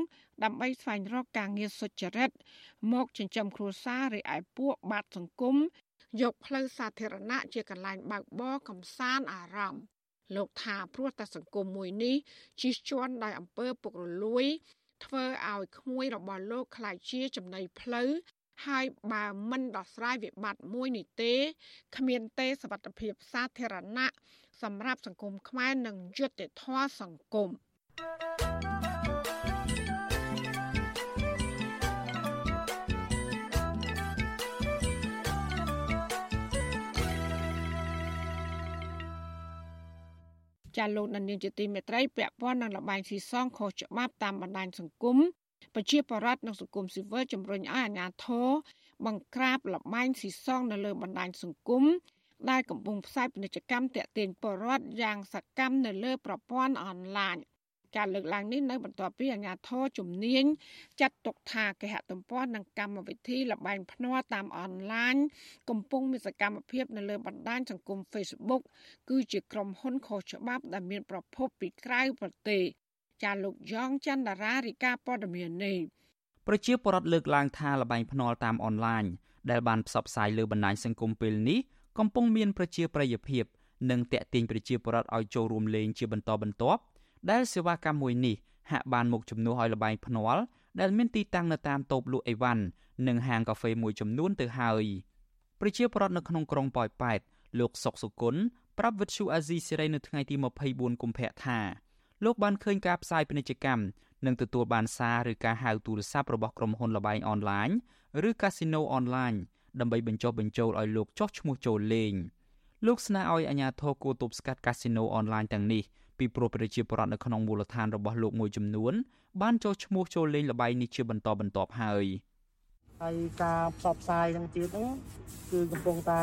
ដើម្បីស្វែងរកការងារសុចរិត មកចិញ្ចឹមគ្រួសារឬឯពួកបាតសង្គមយកផ្លូវសាធារណៈជាកន្លែងបើកបរកំសាន្តអារម្មណ៍លោកថាព្រោះតែសង្គមមួយនេះជិះជាន់ដោយអំពើពុករលួយ ធ្វើឲ្យក្មួយរបស់លោកខ្លាចជាចំណីផ្លូវហើយបើមិនដោះស្រាយវិបត្តិមួយនេះទេគ្មានទេសវត្ថភាពសាធារណៈសម្រាប់សង្គមខ្មែរនិងយុត្តិធម៌សង្គម។ ចាលោកនានីជាទីមេត្រីពាក់ព័ន្ធនឹងលបែងស៊ីសងខុសច្បាប់តាមបណ្ដាញសង្គមប្រជាពលរដ្ឋនិងសង្គមស៊ីវិលជំរុញឲ្យអាជ្ញាធរបង្ក្រាបលបែងស៊ីសងនៅលើបណ្ដាញសង្គមដែលកំពុងផ្សាយពាណិជ្ជកម្មតាក់ទាញពលរដ្ឋយ៉ាងសកម្មនៅលើប្រព័ន្ធអនឡាញ ការលើកឡើងនេះនៅបន្ទាប់ពីអាជ្ញាធរជំនាញចាត់ទុកថាគេហទំព័រនិងកម្មវិធីលបែងភ្នាល់តាមអនឡាញកំពុងមានសកម្មភាពនៅលើបណ្ដាញសង្គម Facebook គឺជាក្រុមហ៊ុនខុសច្បាប់ដែលមានប្រភពពីក្រៅប្រទេសចាលោកយ៉ងច័ន្ទតារារីកាព័ត៌មាននេះប្រជាពលរដ្ឋលើកឡើងថាលបែងភ្នាល់តាមអនឡាញដែលបានផ្សព្វផ្សាយលើបណ្ដាញសង្គមពេលនេះកំពុងមានប្រជាប្រិយភាពនិងតាក់ទាញប្រជាពលរដ្ឋឲ្យចូលរួមលេងជាបន្តបន្ទាប់ ដែលសេវាកម្មមួយនេះហាក់បានមកជំនួសឲ្យលបែងភ្នាល់ដែលមានទីតាំងនៅតាមតូបលក់អីវ៉ាន់និងហាងកាហ្វេមួយចំនួនទៅហើយប្រជាពលរដ្ឋនៅក្នុងក្រុងប៉ោយប៉ែតលោកសុកសុគន្ធប្រាប់វិទ្យុអាស៊ីសេរីនៅថ្ងៃទី24កុម្ភៈថាលោកបានឃើញការផ្សាយពាណិជ្ជកម្មនិងទទួលបានសារឬការហៅទូរស័ព្ទរបស់ក្រុមហ៊ុនលបែងអនឡាញឬកាស៊ីណូអនឡាញដើម្បីបញ្ចុះបញ្ចូលឲ្យលោកចោះឈ្មោះចូលលេងលោកស្នើឲ្យអាជ្ញាធរគួរទប់ស្កាត់កាស៊ីណូអនឡាញទាំងនេះ ពីព្រោះប្រជាពលរដ្ឋនៅក្នុងមូលដ្ឋានរបស់លោកមួយចំនួន បានចុះឈ្មោះចូលលេងល្បែងនេះជាបន្តបន្ទាប់ហើយហើយការផ្សព្វផ្សាយនឹងទៀតហ្នឹងគឺកំពុងតែ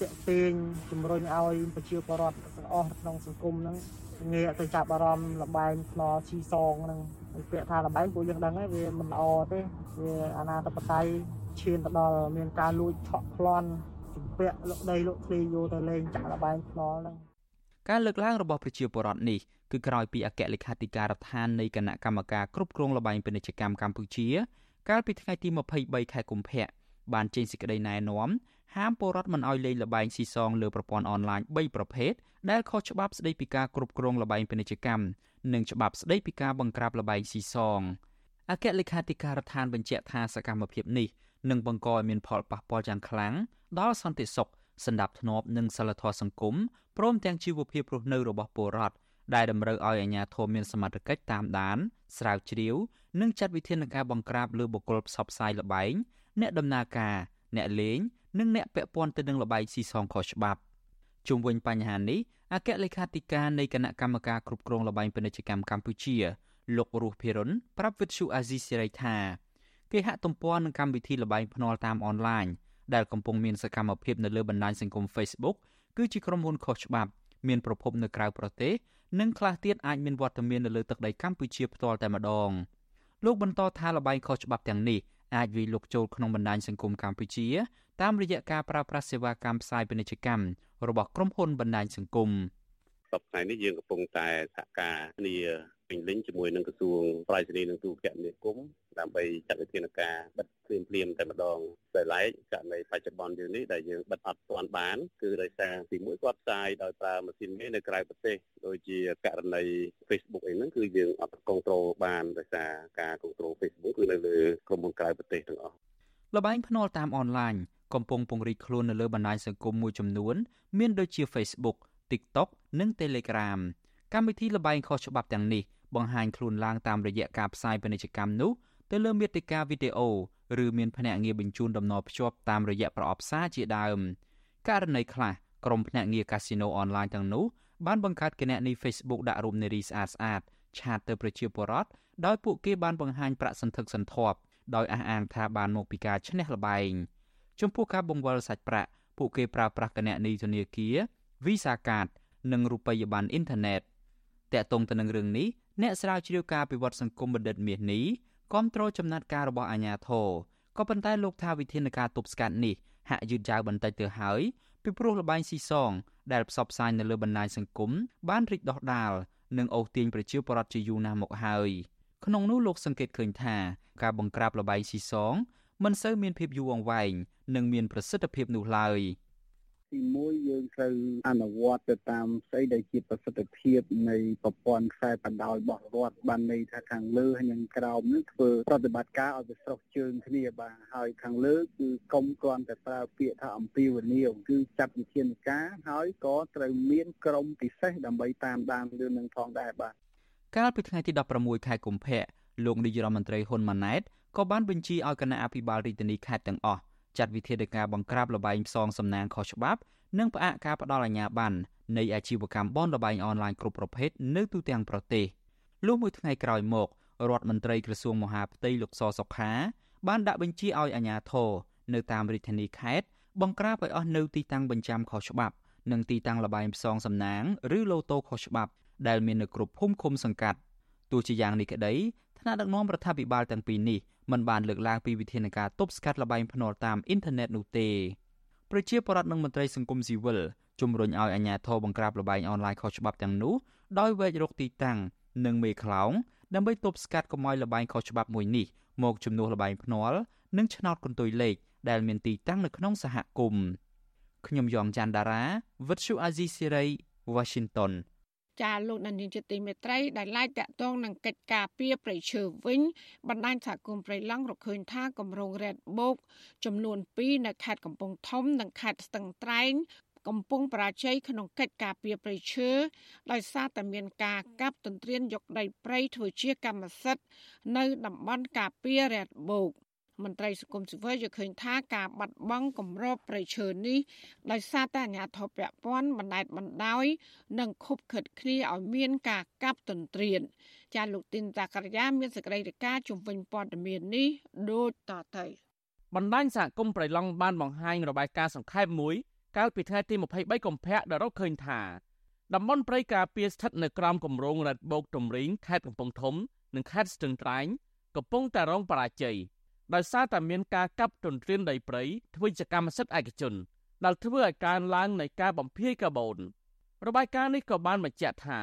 តាក់ទាញជំរុញឲ្យប្រជាពលរដ្ឋទាំងអស់ក្នុងសង្គមហ្នឹងងាកទៅចាប់អារម្មណ៍លបែងខ្លោឈីសងហ្នឹងពាក្យថាលបែងពួកយើងដឹងហើយវាមិនល្អទេវាអាណាតបត័យឈានទៅដល់មានការលួចឆក់ប្លន់ជំពាក់លុកដីលុកធ្លីយកទៅលេងចាក់លបែងខ្លោហ្នឹង ការលើកឡើងរបស់ប្រជាពលរដ្ឋនេះគឺក្រោយពីអគ្គលេខាធិការដ្ឋាននៃគណៈកម្មការគ្រប់គ្រងលបែងពាណិជ្ជកម្មកម្ពុជា កាលពីថ្ងៃទី23ខែកុម្ភៈបានចេញសេចក្តីណែនាំហាមពលរដ្ឋមិនឲ្យលេងលបែងស៊ីសងលើប្រព័ន្ធអនឡាញ3ប្រភេទដែលខុសច្បាប់ស្តីពីការគ្រប់គ្រងលបែងពាណិជ្ជកម្មនិងច្បាប់ស្តីពីការបង្ក្រាបលបែងស៊ីសងអគ្គលេខាធិការដ្ឋានបញ្ជាក់ថាសកម្មភាពនេះនឹងបង្កឲ្យមានផលប៉ះពាល់យ៉ាងខ្លាំងដល់សន្តិសុខ សន្តិភាពនិងសិលធម៌សង្គមព្រមទាំងជីវភាពរស់នៅរបស់ពលរដ្ឋដែលតម្រូវឲ្យអាជ្ញាធរមានសមត្ថកិច្ចតាមដាន ស្រាវជ្រាវ និងចាត់វិធានការបង្ក្រាបលើបុគ្គលផ្សព្វផ្សាយល្បែងអ្នកដំណើរការអ្នកលេងនិងអ្នកពាក់ព័ន្ធទៅនឹងល្បែងស៊ីសងខុសច្បាប់ជុំវិញបញ្ហានេះអគ្គលេខាធិការនៃគណៈកម្មការគ្រប់គ្រងល្បែងពាណិជ្ជកម្មកម្ពុជា លោករស់ភិរុនប្រាប់វិទ្យុអាស៊ីសេរីថាគេហាក់ទំព័រនឹងកម្មវិធីល្បែងភ្នាល់តាមអនឡាញ ដែលកំពុងមានសកម្មភាពនៅលើបណ្ដាញសង្គម Facebook គឺជាក្រុមហ៊ុនខុសច្បាប់មានប្រភពនៅក្រៅប្រទេសនិងខ្លះទៀតអាចមានវត្តមាននៅលើទឹកដីកម្ពុជាផ្ទាល់តែម្ដងលោកបន្តថាលបែងខុសច្បាប់ទាំងនេះអាចវាយលុកចូលក្នុងបណ្ដាញសង្គមកម្ពុជាតាមរយៈការប្រើប្រាស់សេវាកម្មផ្សាយពាណិជ្ជកម្មរបស់ក្រុមហ៊ុនបណ្ដាញសង្គមសប្តាហ៍នេះយើងកំពុងតែសហការគ្នា ពេញលេញជាមួយនឹងក្រសួងប្រៃសណីនិងទូរគមនាគមន៍ដើម្បីចាត់វិធានការបិទភ្លាមភ្លាមតែម្ដងតែឡែកករណីបច្ចុប្បន្នយើងនេះដែលយើងបិទអត់ទាន់បានគឺដោយសារទីមួយគាត់ផ្សាយដោយប្រើម៉ាស៊ីនមេនៅក្រៅប្រទេសដូចជាករណី Facebook អីហ្នឹងគឺយើងអត់គ្រប់គ្រងបានដោយសារការគ្រប់គ្រង Facebook គឺនៅលើក្រុមហ៊ុនក្រៅប្រទេសទាំងអស់លបែងភ្នាល់តាមអនឡាញកំពុងពង្រីកខ្លួននៅលើបណ្ដាញសង្គមមួយចំនួន មានដូចជា Facebook TikTok និង Telegram កម្មវិធីលបែងខុសច្បាប់ទាំងនេះបង្ហាញខ្លួនឡើងតាមរយៈការផ្សាយពាណិជ្ជកម្មនោះទៅលើមាតិកាវីដេអូឬមានភ្នាក់ងារបញ្ជូនដំណរភ្ជាប់តាមរយៈប្រអប់សារជាដើមករណីខ្លះក្រុមភ្នាក់ងារកាស៊ីណូអនឡាញទាំងនោះបានបង្កើតគណនី Facebook ដាក់រូបនារីស្អាតស្អាតឆាតទៅប្រជាពលរដ្ឋដោយពួកគេបានបង្ហាញប្រាក់សន្ធឹកសន្ធាប់ដោយអះអាងថាបានមកពីការឈ្នះល្បែងចំពោះការបង្វិលសាច់ប្រាក់ពួកគេប្រើប្រាស់គណនីធនាគារ Visa Card និងរូបិយប័ណ្ណអ៊ីនធឺណិត តាក់ទងទៅនឹងរឿងនេះអ្នកស្រាវជ្រាវការពិវត្តសង្គមបណ្ឌិតមាសនេះគាំទ្រចំណាត់ការរបស់អាជ្ញាធរក៏ប៉ុន្តែលោកថាវិធានការទប់ស្កាត់នេះហាក់យឺតយ៉ាវបន្តិចទៅហើយពីព្រោះលបែងស៊ីសង ដែលផ្សព្វផ្សាយនៅលើបណ្ដាញសង្គមបានរីកដុះដាលនិងអូសទាញប្រជាពលរដ្ឋជាយូរណាស់មកហើយក្នុងនោះលោកសង្កេតឃើញថាការបង្ក្រាបលបែងស៊ីសងមិនសូវមានភាពយូរអង្វែងនិងមានប្រសិទ្ធភាពនោះឡើយ។ ទី1យើងត្រូវអនុវត្តទៅតាមស្អីដែលជាប្រសិទ្ធភាពនៃប្រព័ន្ធខ្សែបណ្ដោយរបស់រដ្ឋបានន័យថាខាងលើហើយនិងក្រោមនឹងធ្វើប្រតិបត្តិការឲ្យវាស្រុះជើងគ្នាបាទហើយខាងលើគឺកុំគ្រាន់តែប្រើពាក្យថាអំពាវនាវគឺចាត់វិធានការហើយក៏ត្រូវមានក្រមពិសេសដើម្បីតាមដានរឿងនឹងផងដែរបាទកាលពីថ្ងៃទី16ខែកុម្ភៈលោកនាយរដ្ឋមន្ត្រីហ៊ុនម៉ាណែតក៏បានបញ្ជាឲ្យគណៈអភិបាលរាជធានីខេត្តទាំងអស់ ចាត់វិធានការបង្ក្រាបលបែងផ្សងសំណាងខុសច្បាប់ និងផ្អាកការផ្ដល់អាជ្ញាប័ណ្ណនៃអាជីវកម្មបនលបែងអនឡាញគ្រប់ប្រភេទនៅទូទាំងប្រទេសលុះមួយថ្ងៃក្រោយមករដ្ឋមន្ត្រីក្រសួងមហាផ្ទៃលោកសសុខា បានដាក់បញ្ជាឲ្យអាជ្ញាធរនៅតាមរាជធានីខេត្តបង្ក្រាបឲ្យអស់នៅទីតាំងបញ្ចាំខុសច្បាប់និងទីតាំងលបែងផ្សងសំណាងឬឡូតូខុសច្បាប់ដែលមាននៅគ្រប់ភូមិឃុំសង្កាត់ទោះជាយ៉ាងនេះក្តីថ្នាក់ដឹកនាំរដ្ឋាភិបាលទាំងពីរនេះ មិនបានលើកឡើងពីវិធានការទប់ស្កាត់លបែងភ្នាល់តាមអ៊ីនធឺណិតនោះទេប្រជាពលរដ្ឋនិងមន្ត្រីសង្គមស៊ីវិលជំរុញឲ្យអាជ្ញាធរបង្ក្រាបលបែងអនឡាញខុសច្បាប់ទាំងនោះដោយវែករកទីតាំងនិងមេខ្លោងដើម្បីទប់ស្កាត់កុំឲ្យលបែងខុសច្បាប់មួយនេះមកជំនួសលបែងភ្នាល់និងឆ្នោតកន្ទុយលេខដែលមានទីតាំងនៅក្នុងសហគមន៍ខ្ញុំយ៉ងច័ន្ទដារាវិទ្យុអាស៊ីសេរី Washington ចាលោកនានីជាទីមេត្រីដែលឡាយតាក់ទងនឹងកិច្ចការពីប្រៃឈើវិញបណ្ដាញសហគមន៍ប្រៃឡង់រកឃើញថាគម្រោង Red Book ចំនួន2នៅខេត្តកំពង់ធំ និងខេត្តស្ទឹងត្រែងកំពុងបរាជ័យក្នុងកិច្ចការពីប្រៃឈើដោយសារតែមានការកាប់ទន្ទ្រានយកដីព្រៃធ្វើជាកម្មសិទ្ធិនៅតំបន់ការពី Red Book មន្ត្រីសង្គមស៊ីវិលយល់ឃើញថាការបាត់បង់គម្របប្រៃឈើនេះដោយសារតែអាជ្ញាធរពាក់ព័ន្ធបណ្តែតបណ្តោយ និងខុបខិតគ្នាឲ្យមានការកាប់ទន្ទ្រានចាលោកទីនតាករយាមានសេចក្តីរាយការណ៍ជំវិញព័ត៌មាននេះដូចតទៅបណ្ដាញសហគមន៍ប្រៃឡង់បានបង្ហាញរបាយការណ៍សង្ខេបមួយកាលពីថ្ងៃទី23កុម្ភៈដែលរកឃើញថាតំបន់ព្រៃការពារស្ថិតនៅក្រោមគម្រោងរ៉ាត់បូកទំរីងខេត្តកំពង់ធំ និងខេត្តស្ទឹងត្រែងកំពុងតែរងបរាជ័យ ដោយសារតែមានការកាប់ទន្ទ្រានដីព្រៃធ្វើជាកម្មសិទ្ធិឯកជនដែលធ្វើឲ្យកើនឡើងនៃការបំភាយកាបូនរបាយការណ៍នេះក៏បានបញ្ជាក់ថា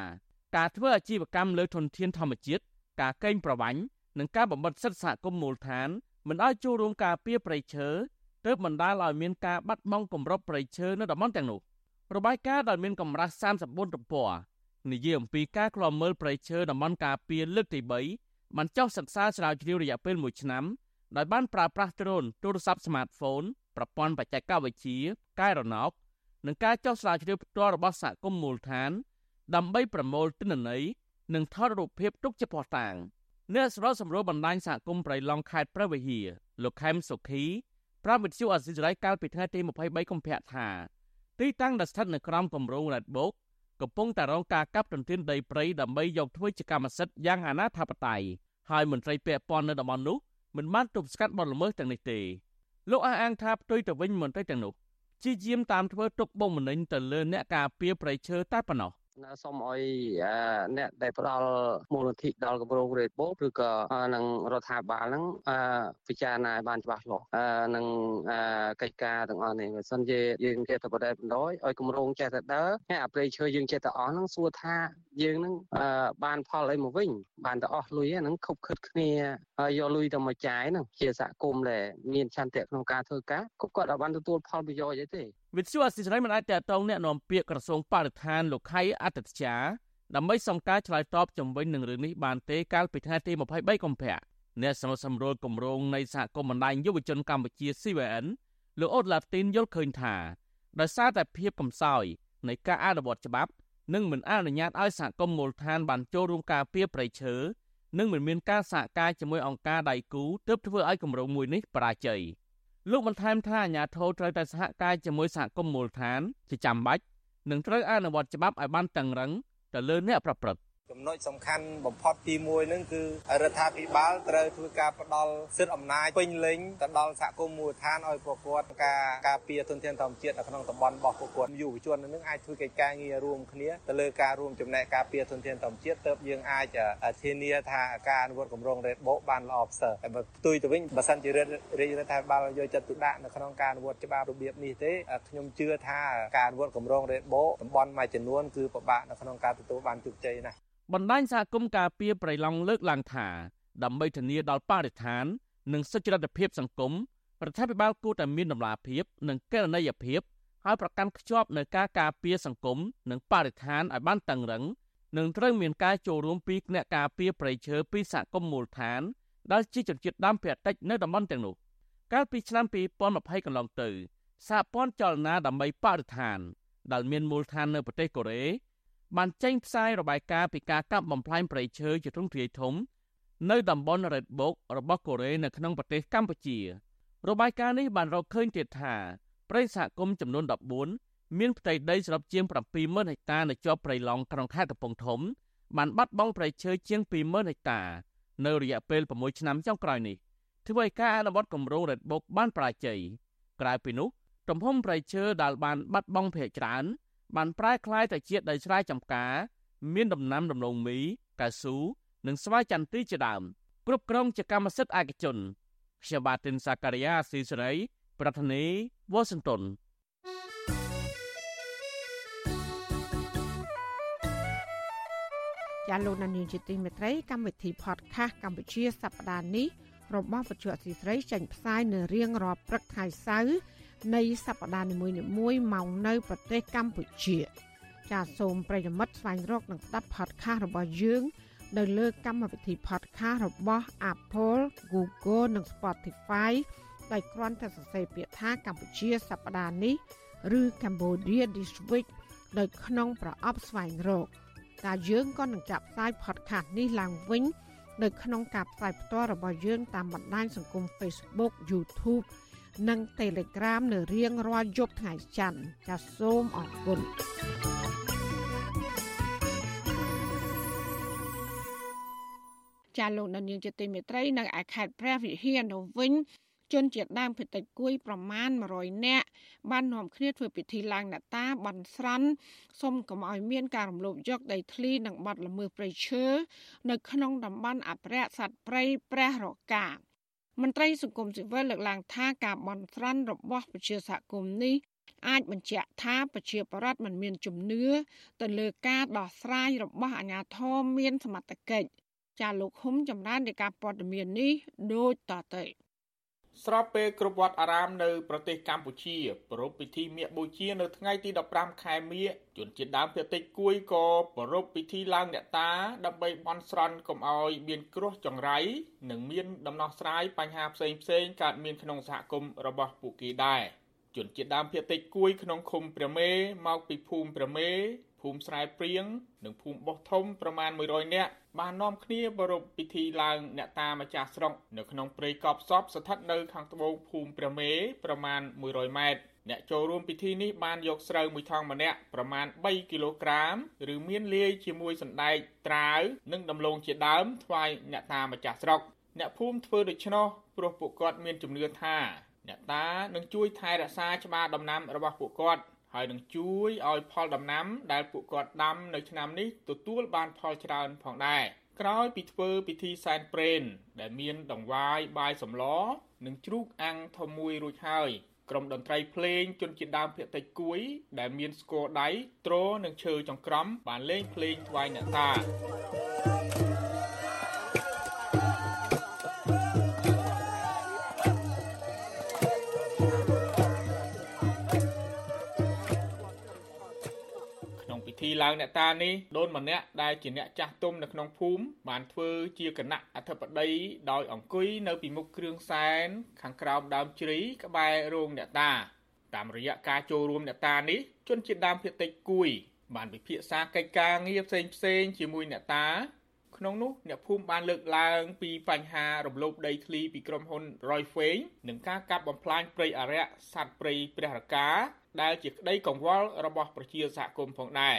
ការធ្វើអាជីវកម្មលើធនធានធម្មជាតិការកេងប្រវ័ញ្ចនិងការបំបត្តិសិទ្ធិសហគមន៍មូលដ្ឋានមិនឲ្យចូលរួមការពារព្រៃឈើទើបបណ្ដាលឲ្យមានការបាត់បង់គម្របព្រៃឈើនៅតំបន់ទាំងនោះរបាយការណ៍ដែលមានកម្រាស់34ទំព័រនិយាយអំពីការក្លំមើលព្រៃឈើតំបន់ការពារលើកទី3បានចុះសិក្សាស្រាវជ្រាវរយៈពេល1ឆ្នាំ ដោយបានប្រើប្រាស់ដ្រូនទូរស័ព្ទស្មាតហ្វូនប្រព័ន្ធបច្ចេកវិទ្យាកែរណោកនិងការចុះស្រាវជ្រាវផ្ទាល់របស់សហគមន៍មូលដ្ឋាន ដើម្បីប្រមូលទិន្នន័យនិងថតរូបភាពទុកជាភស្តុតាងអ្នកស្រុកសម្រួលបណ្ដាញសហគមន៍ប្រៃឡង់ខេត្តព្រះវិហារលោកខេមសុខីប្រាប់វិទ្យុអសិរ័យកាលពីថ្ងៃទី23កុម្ភៈថាទីតាំងដែលស្ថិតនៅក្រោមគម្រោង Red Book កំពុងតែរងការកាប់ទន្ទ្រានដីព្រៃដើម្បីយកធ្វើជាកម្មសិទ្ធិយ៉ាងអនាធបត័យហើយមន្ត្រីពាក់ព័ន្ធនៅតំបន់នោះ មិនបានទប់ស្កាត់បទល្មើសទាំងនេះទេលោកអះអាងថាផ្ទុយទៅវិញមន្ត្រីទាំងនោះជាយាមតាមធ្វើទុកបុកម្នេញទៅលើអ្នកការពារប្រៃឈើតែប៉ុណ្ណោះ សូមឲ្យអ្នកដែលផ្ដល់មូលនិធិដល់គម្រោងរេតបូឬក៏នឹងរដ្ឋាភិបាលហ្នឹងពិចារណាឲ្យបានច្បាស់លាស់នឹងកិច្ចការទាំងអស់នេះបើសិនជាយើងចេះតែបដិបណ្ដោយឲ្យគម្រោងចេះតែដើរហើយអាប្រេឈើយើងចេះតែអស់ហ្នឹងសួរថាយើងហ្នឹងបានផលអីមកវិញបានតែអស់លុយហ្នឹងខុបខិតគ្នាហើយយកលុយទៅមកចាយហ្នឹងជាសហគមន៍ដែលមានឆន្ទៈក្នុងការធ្វើការគាត់គាត់អាចបានទទួលផលប្រយោជន៍អីទេ វិទ្យុអសិរ័យមិនអាចតតងแนะនាំពាក្យក្រសួងបរិស្ថានលោកខៃអត្តតិចាដើម្បីសំការឆ្លើយតបជំវិញនឹងរឿងនេះបានទេកាលពីថ្ងៃទី23កុម្ភៈអ្នកសម្រុសម្រួលគម្រោងនៃសហគមន៍បណ្ដាញយុវជនកម្ពុជា CVN លោកអូតឡាទីនយល់ឃើញថាដោយសារតែភាពកំសោយនៃការអនុវត្តច្បាប់និងមិនអនុញ្ញាតឲ្យសហគមន៍មូលដ្ឋានបានចូលរួមការពារប្រៃឈើនិងមិនមានការសហការជាមួយអង្គការដៃគូទើបធ្វើឲ្យគម្រោងមួយនេះបរាជ័យ លោកបន្ថែមថាអាជ្ញាធរត្រូវតែសហការជាមួយសហគមន៍មូលដ្ឋានជាចាំបាច់និងត្រូវអនុវត្តច្បាប់ឲ្យបានតឹងរឹងទៅលើអ្នកប្រព្រឹត្ត ចំណុចសំខាន់បំផុតទី1ហ្នឹងគឺរដ្ឋាភិបាលត្រូវធ្វើការផ្ដល់សិទ្ធិអំណាចពេញលេញទៅដល់សហគមន៍មូលដ្ឋានឲ្យប្រកួតការការពារទុនធានធម្មជាតិនៅក្នុងតំបន់របស់ប្រកួតយុវជននឹងអាចធ្វើកិច្ចការងាររួមគ្នាទៅលើការរួមចំណែកការពារទុនធានធម្មជាតិទើបយើងអាចធានាថាការអនុវត្តគម្រោង Red Book បានល្អប្រសើរហើយបើផ្ទុយទៅវិញបើសិនជារដ្ឋរាជរដ្ឋាភិបាលយកចិត្តទុកដាក់នៅក្នុងការអនុវត្តច្បាប់របៀបនេះទេខ្ញុំជឿថាការអនុវត្តគម្រោង Red Book តំបន់មួយចំនួនគឺពិបាកនៅក្នុងការទទួលបានជោគជ័យណាស់ បណ្ដាញសហគមន៍ការពារប្រៃឡង់លើកឡើងថាដើម្បីធានាដល់បរិស្ថាន និងសុចរិតភាពសង្គមរដ្ឋាភិបាលគួរតែមានដំណាភាព និងកេរនីយភាពហើយប្រកាន់ខ្ជាប់នៅការការពារសង្គមនិងបរិស្ថានឲ្យបានតឹងរឹងនិងត្រូវមានការចូលរួមពីគណៈការពារប្រៃឈើពីសហគមន៍មូលដ្ឋានដែលជាជនជាតិដើមភាគតិចនៅតំបន់ទាំងនោះកាលពីឆ្នាំ2020កន្លងទៅសហព័ន្ធចលនាដើម្បីបរិស្ថានដែលមានមូលដ្ឋាននៅប្រទេសកូរ៉េ បានចេញផ្សាយរបាយការណ៍ពីការកាប់បំផ្លាញព្រៃឈើជាទ្រង់ទ្រាយធំ នៅតំបន់ Red Book របស់កូរ៉េនៅក្នុងប្រទេសកម្ពុជា របាយការណ៍នេះបានរកឃើញទៀតថាព្រៃសហគមន៍ចំនួន14មានផ្ទៃដីសរុបជាង70000ហិកតានៅជាប់ព្រៃឡង់ក្នុងខេត្តកំពង់ធំបានបាត់បង់ព្រៃឈើជាង20000ហិកតា នៅរយៈពេល6ឆ្នាំចុងក្រោយនេះធ្វើឲ្យការអនុវត្តគម្រោង Red Book បានបរាជ័យក្រៅពីនោះទំហំព្រៃឈើដែលបានបាត់បង់ភាគច្រើន បានប្រែក្លាយទៅជាដីស្រែចម្ការ មានដំណាំដំឡូងមីកៅស៊ូនិងស្វាយចន្ទីជាដើមគ្រប់គ្រងជាកម្មសិទ្ធិឯកជនខ្ញុំបាទទីនសាការីយ៉ាស៊ីសេរី ប្រធានាធិបតី Washington ចាលោកនានីជាទីមេត្រីកម្មវិធី podcast កម្ពុជាសប្តាហ៍នេះរបស់វិទ្យុអសីស្រីចេញផ្សាយនៅរៀងរាល់ព្រឹកថ្ងៃសៅរ៍ នៃសប្តាហ៍នីមួយៗមកនៅប្រទេសកម្ពុជា ចាសសូមប្រិយមិត្តស្វែងរកនិងស្ដាប់ podcast របស់យើង នៅលើកម្មវិធី podcast របស់ Apple, Google និង Spotify ដោយគ្រាន់តែសរសេរពាក្យថាកម្ពុជាសប្តាហ៍នេះឬ Cambodia this week ដោយក្នុងប្រអប់ស្វែងរកតែយើងក៏នឹងចាប់ផ្សាយ podcast នេះឡើងវិញនៅក្នុងការផ្សាយផ្ទាល់របស់យើងតាមបណ្ដាញសង្គម Facebook YouTube និង Telegram នៅរៀងរាល់យប់ថ្ងៃច័ន្ទចាសសូមអរគុណចាលោកនាងជាទីមេត្រីនៅឯខេត្តព្រះវិហារនៅវិញជនជាតិដើមភាគតិចគួយប្រមាណ100នាក់បាននាំគ្នាធ្វើពិធីឡើងអ្នកតាបន់ស្រន់សុំកុំឲ្យមានការរំលោភយកដីធ្លីនិងបាត់ល្មើសព្រៃឈើនៅក្នុងតំបន់អភិរក្សសត្វព្រៃព្រះរកា មន្ត្រីសង្គមស៊ីវិលលើកឡើងថាការបន់ស្រន់របស់ប្រជាសហគមន៍នេះអាចបញ្ជាក់ថាប្រជាប្រដ្ឋមិនមានជំនឿទៅលើការដោះស្រាយរបស់អាជ្ញាធរមានសមត្ថកិច្ចចាលោកហ៊ុំចម្រើននៃការព័ត៌មាននេះដូចតទៅ ស្របពេលគ្រប់វត្តអារាមនៅប្រទេសកម្ពុជាប្រារព្ធពិធីមាឃបូជានៅថ្ងៃទី15ខែមិញជនជាតិដើមភាគតិចគួយក៏ប្រារព្ធពិធីឡើងអ្នកតា ដើម្បីបន់ស្រន់កុំឲ្យមានគ្រោះចង្រៃនិងមានដំណោះស្រាយបញ្ហាផ្សេងផ្សេងកើតមានក្នុងសហគមន៍របស់ពួកគេដែរជនជាតិដើមភាគតិចគួយក្នុងឃុំព្រះមេមកពីភូមិព្រះមេភូមិស្រែព្រៀងនិងភូមិបោះធំប្រមាណ100នាក់ បាននាំគ្នាប្រារព្ធពិធីឡើងអ្នកតាម្ចាស់ស្រុកនៅក្នុងព្រៃកប់សពស្ថិតនៅខាងត្បូងភូមិព្រះមេប្រមាណ100ម៉ែត្រអ្នកចូលរួមពិធីនេះបានយកស្រូវមួយថងម្នាក់ប្រមាណ3គីឡូក្រាមឬមានលាយជាមួយសណ្ដែកត្រាវនិងដំឡូងជាដើមថ្វាយអ្នកតាម្ចាស់ស្រុកអ្នកភូមិធ្វើដូច្នោះព្រោះពួកគាត់មានជំនឿថាអ្នកតានឹងជួយថែរក្សាច្បារដំណាំរបស់ពួកគាត់ ហើយនឹងជួយឲ្យផលដំណាំ ដែលពួកគាត់ដាំនៅឆ្នាំនេះទទួលបានផលច្រើនផងដែរក្រោយពីធ្វើពិធីសែនព្រេន ដែលមានដង្វាយបាយសម្លនិងជ្រូកអាំងធំមួយរួចហើយក្រុមតន្ត្រីភ្លេងជនជាតិដើមភាគតិចគួយ ដែលមានស្គរដៃទ្រនិងឈើចង្ក្រមបានលេងភ្លេងថ្វាយអ្នកតា ឡើងអ្នកតានេះដូនម្នាក់ដែលជាអ្នកចាស់ទុំនៅក្នុងភូមិបានធ្វើជាគណៈអធិបតីដោយអង្គុយនៅពីមុខគ្រឿងសែនខាងក្រោមដើមជ្រៃក្បែររោងអ្នកតាតាមរយៈការចូលរួមអ្នកតានេះជនជាតិដើមភាគតិចគួយ បានពិភាក្សាកិច្ចការងារផ្សេងផ្សេងជាមួយអ្នកតាក្នុងនោះអ្នកភូមិបានលើកឡើងពីបញ្ហារំលោភដីធ្លីពីក្រុមហ៊ុន Roy Fein និងការកាប់បំផ្លាញព្រៃអរិយសត្វព្រៃព្រះរកាដែលជាក្តីកង្វល់របស់ប្រជាសហគមន៍ផងដែរ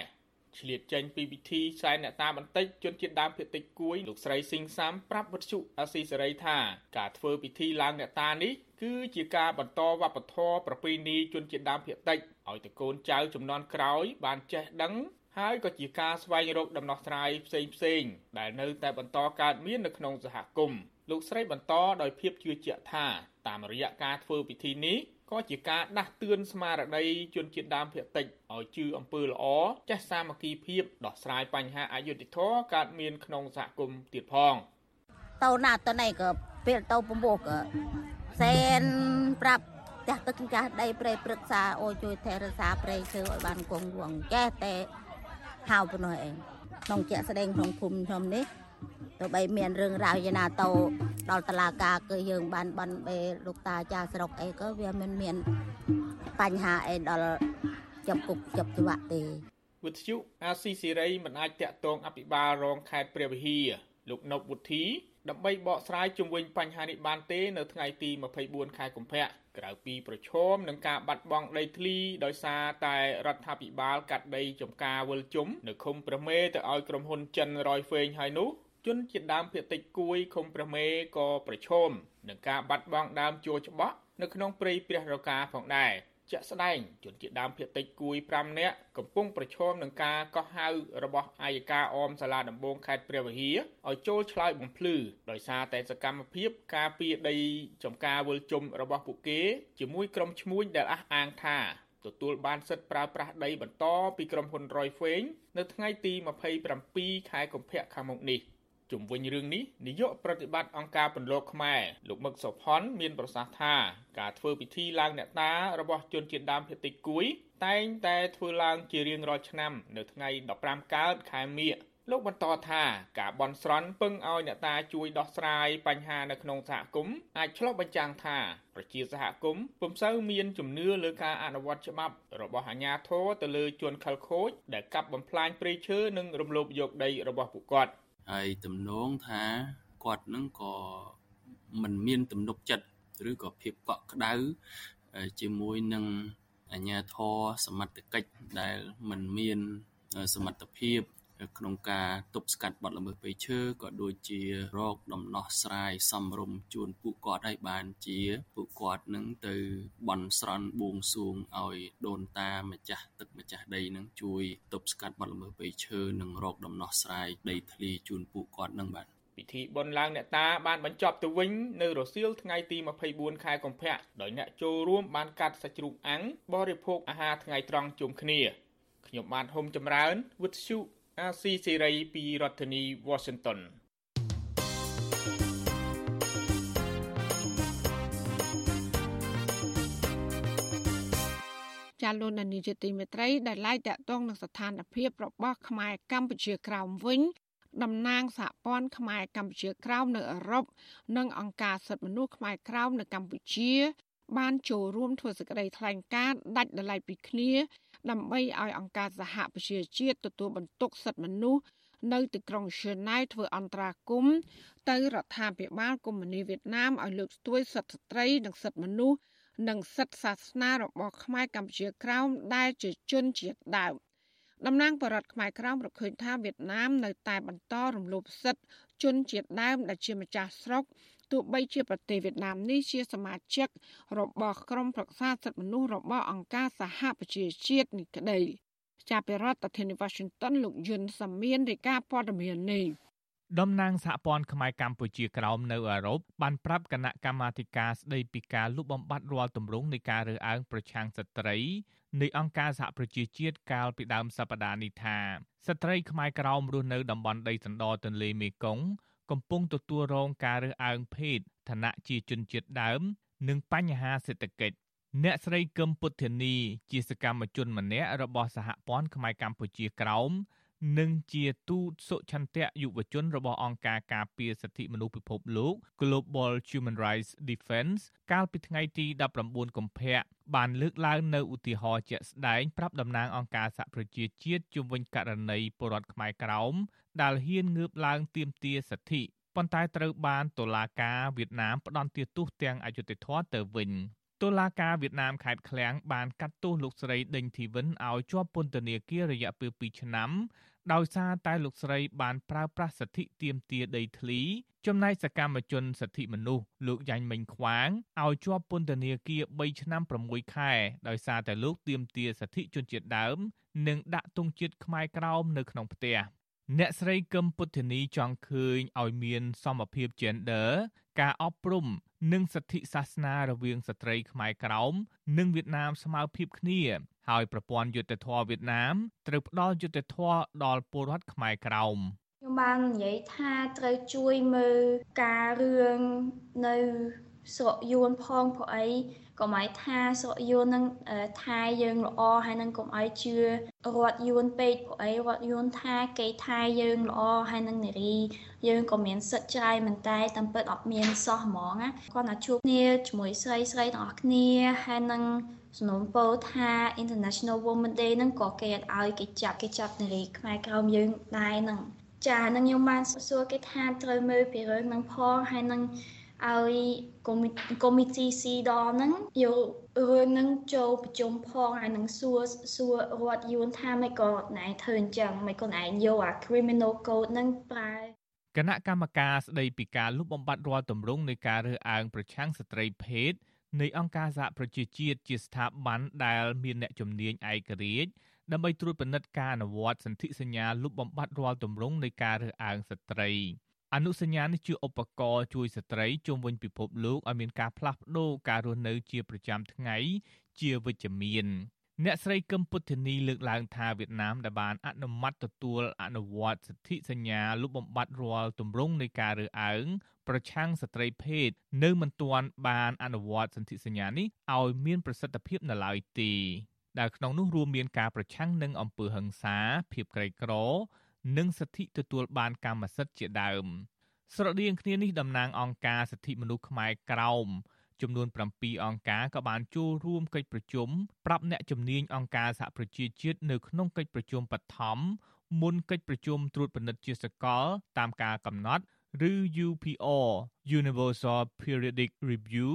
ឆ្លៀតចេញពីពិធីសែនអ្នកតាបន្តិចជនជាតិដើមភាគតិចគួយលោកស្រីស៊ីងសាំប្រាប់វិទ្យុអាស៊ីសេរីថាការធ្វើពិធីឡើងអ្នកតានេះគឺជាការបន្តវប្បធម៌ប្រពៃណីជនជាតិដើមភាគតិចឲ្យតកូនចៅចំនួនក្រោយបានចេះដឹងហើយក៏ជាការស្វែងរកដំណោះស្រាយផ្សេងផ្សេងដែលនៅតែបន្តកើតមាននៅក្នុងសហគមន៍លោកស្រីបន្តដោយភាពជឿជាក់ថាតាមរយៈការធ្វើពិធីនេះ ក៏ជាការដាស់តឿនស្មារតីជនជាតិដើមភាគតិចឲ្យជឿអំពើល្អចេះសាមគ្គីភាពដោះស្រាយបញ្ហាអយុត្តិធម៌កើតមានក្នុងសហគមន៍ទៀតផងតូនណាតនេះក៏ពេលតោពពោះក៏សែនប្រាប់ចាស់ទឹកចាស់ដីព្រៃព្រឹក្សាអូជួយថែរក្សាព្រៃឈើឲ្យបានគង់វង្សចេះតែហៅប៉ុណ្ណោះឯងក្នុងជាក់ស្ដែងក្នុងភូមិខ្ញុំនេះ ទោះបីមានរឿងរ៉ាវយ៉ាងណាទៅដល់តឡាការគឺយើងបានបានបេលោកតាចាស្រុកអីក៏វាមិនមានបញ្ហាអីដល់ចាប់គុកចាប់ច្បាក់ទេវិទ្យុអាស៊ីសេរីមិនអាចតាក់ទងអភិបាលរងខេត្តព្រះវិហារលោកនប់វុធីដើម្បីបកស្រាយជុំវិញបញ្ហានេះបានទេនៅថ្ងៃទី24ខែកុម្ភៈក្រៅពីប្រឈមនឹងការបាត់បង់ដីធ្លីដោយសារតែរដ្ឋាភិបាលកាត់ដីចំការវិលជុំនៅឃុំប្រមេទៅឲ្យក្រុមហ៊ុនចិនរយហ្វេងហើយនោះ ជនជាដើមភាគតិចគួយឃុំព្រះមេក៏ប្រឈមនឹងការបាត់បង់ដើមជួច្បក់នៅក្នុងព្រៃព្រះរកាផងដែរជាក់ស្ដែងជនជាដើមភាគតិចគួយ5នាក់កំពុងប្រឈមនឹងការកោះហៅរបស់អាយកាអមសាលាដំបងខេត្តព្រះវិហារឲ្យចូលឆ្លើយបំភ្លឺដោយសារតែសកម្មភាពការពារដីចំការវល់ជុំរបស់ពួកគេជាមួយក្រុមឈ្មួញដែលអះអាងថាទទួលបានសិទ្ធិប្រើប្រាស់ដីបន្តពីក្រុមហ៊ុន Roy Fein នៅថ្ងៃទី27ខែកុម្ភៈខាងមុខនេះ ជុំវិញរឿងនេះនាយកប្រតិបត្តិអង្គការពន្លកខ្មែរលោកមឹកសុផុនមានប្រសាសន៍ថាការធ្វើពិធីឡើងអ្នកតារបស់ជនជាតិដើមភាគតិចគួយ តែងតែធ្វើឡើងជារៀងរាល់ឆ្នាំ នៅថ្ងៃ15កើតខែមិញលោកបន្តថាការបន់ស្រន់ពឹងឲ្យអ្នកតាជួយដោះស្រាយបញ្ហានៅក្នុងសហគមន៍អាចឆ្លុះបញ្ចាំងថាប្រជាសហគមន៍ពុំសូវមានជំនឿលើការអនុវត្តច្បាប់របស់អាជ្ញាធរទៅលើជនខិលខូចដែលកាប់បំផ្លាញព្រៃឈើនិងរំលោភយកដីរបស់ពួកគាត់ ហើយទំនងថាគាត់នឹងក៏មិនមានទំនុកចិត្តឬក៏ភាពកក់ក្ដៅជាមួយនឹងអាញាធរសមត្ថកិច្ចដែលមិនមានសមត្ថភាព ក្នុងការទប់ស្កាត់បទល្មើសព្រៃឈើក៏ដូចជារកដំណោះស្រាយសំរុំជូនពួកគាត់ឲ្យបានជាពួកគាត់នឹងទៅបន់ស្រន់បួងសួងឲ្យដូនតាម្ចាស់ទឹកម្ចាស់ដីនឹងជួយទប់ស្កាត់បទល្មើសព្រៃឈើនិងរកដំណោះស្រាយដីធ្លីជូនពួកគាត់នឹងបាទពិធីបុណ្យឡើងអ្នកតាបានបញ្ចប់ទៅវិញនៅរសៀលថ្ងៃទី24ខែកុម្ភៈដោយអ្នកចូលរួមបានកាត់សាច់ជ្រូកអាំងបរិភោគអាហារថ្ងៃត្រង់ជុំគ្នាខ្ញុំបាទហុំចម្រើនវិទ្យុ អាស៊ីសេរីពីរដ្ឋធានី Washington ចាលោកនានីជាទីមេត្រីដែលឡាយតាក់ទងនឹងស្ថានភាពរបស់ខ្មែរកម្ពុជាក្រោមវិញតំណាងសហព័ន្ធខ្មែរកម្ពុជាក្រោមនៅអឺរ៉ុបនិងអង្គការសិទ្ធិមនុស្សខ្មែរក្រោមនៅកម្ពុជា បានចូលរួមធ្វើសេចក្តីថ្លែងការណ៍ដាច់ដライពីគ្នា ដើម្បីឲ្យអង្គការសហប្រជាជាតិទទួលបន្ទុកសិទ្ធិមនុស្សនៅទីក្រុងឈឺណែវធ្វើអន្តរាគមន៍ទៅរដ្ឋាភិបាលកុម្មុយនីសវៀតណាមឲ្យលើកស្ទួយសិទ្ធិស្ត្រី និងសិទ្ធិមនុស្សនិងសិទ្ធិសាសនារបស់ខ្មែរកម្ពុជាក្រោមដែលជាជនជាតិដើមតំណាងបរដ្ឋខ្មែរក្រោមរកឃើញថាវៀតណាមនៅតែបន្តរំលោភសិទ្ធិជនជាតិដើមដែលជាម្ចាស់ស្រុក ទោះបីជាប្រទេសវៀតណាមនេះជាសមាជិករបស់ក្រុមប្រឹក្សាសិទ្ធិមនុស្សរបស់អង្គការសហប្រជាជាតិនេះក្តីចាប់ពីរដ្ឋធានី Washington លោកយុនសាមៀនរាយការណ៍ព័ត៌មាននេះតំណាងសហព័ន្ធខ្មែរកម្ពុជាក្រោមនៅអឺរ៉ុបបានប្រាប់គណៈកម្មាធិការស្តីពីការលុបបំបាត់រាល់ទម្រង់នៃការរើសអើងប្រឆាំងស្ត្រីនៃអង្គការសហប្រជាជាតិកាលពីដើមសប្តាហ៍នេះថាស្ត្រីខ្មែរក្រោមរស់នៅតំបន់ដីសណ្ដទន្លេមេគង្គ កំពុងទទួលរងការរើសអើងភេទឋានៈជាជនជាតិដើម និងបញ្ហាសេដ្ឋកិច្ចអ្នកស្រីកឹមពុទ្ធនីជាសកម្មជនម្នាក់របស់សហព័ន្ធខ្មែរកម្ពុជាក្រោមនិងជាទូតសុឆន្ទៈយុវជនរបស់អង្គការការពារសិទ្ធិមនុស្សពិភពលោក Global Human Rights Defense កាលពីថ្ងៃទី19កុម្ភៈបានលើកឡើងនៅឧទាហរណ៍ជាក់ស្ដែងប្រាប់តំណាងអង្គការសហប្រជាជាតិជុំវិញករណីពលរដ្ឋខ្មែរក្រោម ដែលហ៊ានងើបឡើងទាមទារសិទ្ធិប៉ុន្តែត្រូវបានតុលាការវៀតណាមផ្តន្ទាទោសទាំងអយុត្តិធម៌ទៅវិញតុលាការវៀតណាមខេត្តឃ្លាំងបានកាត់ទោសលោកស្រីដេញធីវិនឲ្យជាប់ពន្ធនាគាររយៈពេល2ឆ្នាំដោយសារតែលោកស្រីបានប្រើប្រាស់សិទ្ធិទាមទារដីធ្លីចំណែកសកម្មជនសិទ្ធិមនុស្សលោកយ៉ាញ់មិញខ្វាងឲ្យជាប់ពន្ធនាគារ3ឆ្នាំ6ខែដោយសារតែលោកទាមទារសិទ្ធិជនជាតិដើម និងដាក់ទង់ជាតិខ្មែរក្រោមនៅក្នុងផ្ទះ អ្នកស្រីកឹមពុទ្ធនីចង់ឃើញឲ្យមានសមភាព gender ការអប់រំនិងសិទ្ធិសាសនារវាងស្ត្រីខ្មែរក្រោមនិងវៀតណាមស្មើភាពគ្នា ហើយប្រព័ន្ធយុត្តិធម៌វៀតណាមត្រូវផ្ដល់យុត្តិធម៌ដល់ពលរដ្ឋខ្មែរក្រោមខ្ញុំបាននិយាយថាត្រូវជួយមើលការរឿងនៅស្រកយួនផងព្រោះអី កុំឲ្យថាស្រកយួននឹងថាយើងល្អហើយនឹងកុំឲ្យជឿរត់យួនពេកព្រោះអីរត់យួនថាគេថាយើងល្អហើយនឹងនារីយើងក៏មានសិទ្ធិច្រើនមែនតែតាមពិតអត់មានសោះហ្មងណាគាត់ថាជួបគ្នាជាមួយស្រីស្រីទាំងអស់គ្នាហើយនឹងសំណូមពរថា International Women Day ហ្នឹងក៏គេអត់ឲ្យគេចាប់គេចាប់នារីខ្មែរក្រោមយើងដែរហ្នឹងចានឹងខ្ញុំបានសួរគេថាត្រូវមើលពីរឿងហ្នឹងផងហើយនឹង ឲ្យកុំមីទីស៊ីដហ្នឹងយករឿងហ្នឹងចូលប្រជុំផងហើយនឹងសួរសួររត់យួនថាមិនក៏ណែធ្វើអញ្ចឹងមិនក៏ណែយកអា criminal code ហ្នឹងប្រើគណៈកម្មការស្ដីពីការលុបបំបាត់រាល់ទម្រង់នៃការរើសអើងប្រឆាំងស្ត្រីភេទនៃអង្គការសហប្រជាជាតិជាស្ថាប័នដែលមានអ្នកជំនាញឯករាជ្យដើម្បីត្រួតពិនិត្យការអនុវត្តសន្ធិសញ្ញាលុបបំបាត់រាល់ទម្រង់នៃការរើសអើងស្ត្រី អនុសញ្ញានេះជាឧបករណ៍ជួយស្ត្រីជុំវិញពិភពលោកឲ្យមានការផ្លាស់ប្ដូរការរស់នៅជាប្រចាំថ្ងៃជាវិជ្ជមានអ្នកស្រីកឹមពុទ្ធនីលើកឡើងថាវៀតណាមដែលបានអនុម័តទទួលអនុវត្តសិទ្ធិសញ្ញាលុបបំបាត់រាល់ទម្រង់នៃការរើសអើងប្រឆាំងស្ត្រីភេទនៅមិនទាន់បានអនុវត្តសន្ធិសញ្ញានេះឲ្យមានប្រសិទ្ធភាពនៅឡើយទេដែលក្នុងនោះរួមមានការប្រឆាំងនឹងអំពើហិង្សាភាពក្រីក្រ និងសិទ្ធិទទួលបានកម្មសិទ្ធិជាដើម ស្រដៀងគ្នានេះតំណាងអង្គការសិទ្ធិមនុស្សខ្មែរក្រោមចំនួន7អង្គការក៏បានចូលរួមកិច្ចប្រជុំប្រាប់អ្នកជំនាញអង្គការសហប្រជាជាតិនៅក្នុងកិច្ចប្រជុំបឋមមុនកិច្ចប្រជុំត្រួតពិនិត្យជាសកលតាមការកំណត់ឬ UPR Universal Periodic Review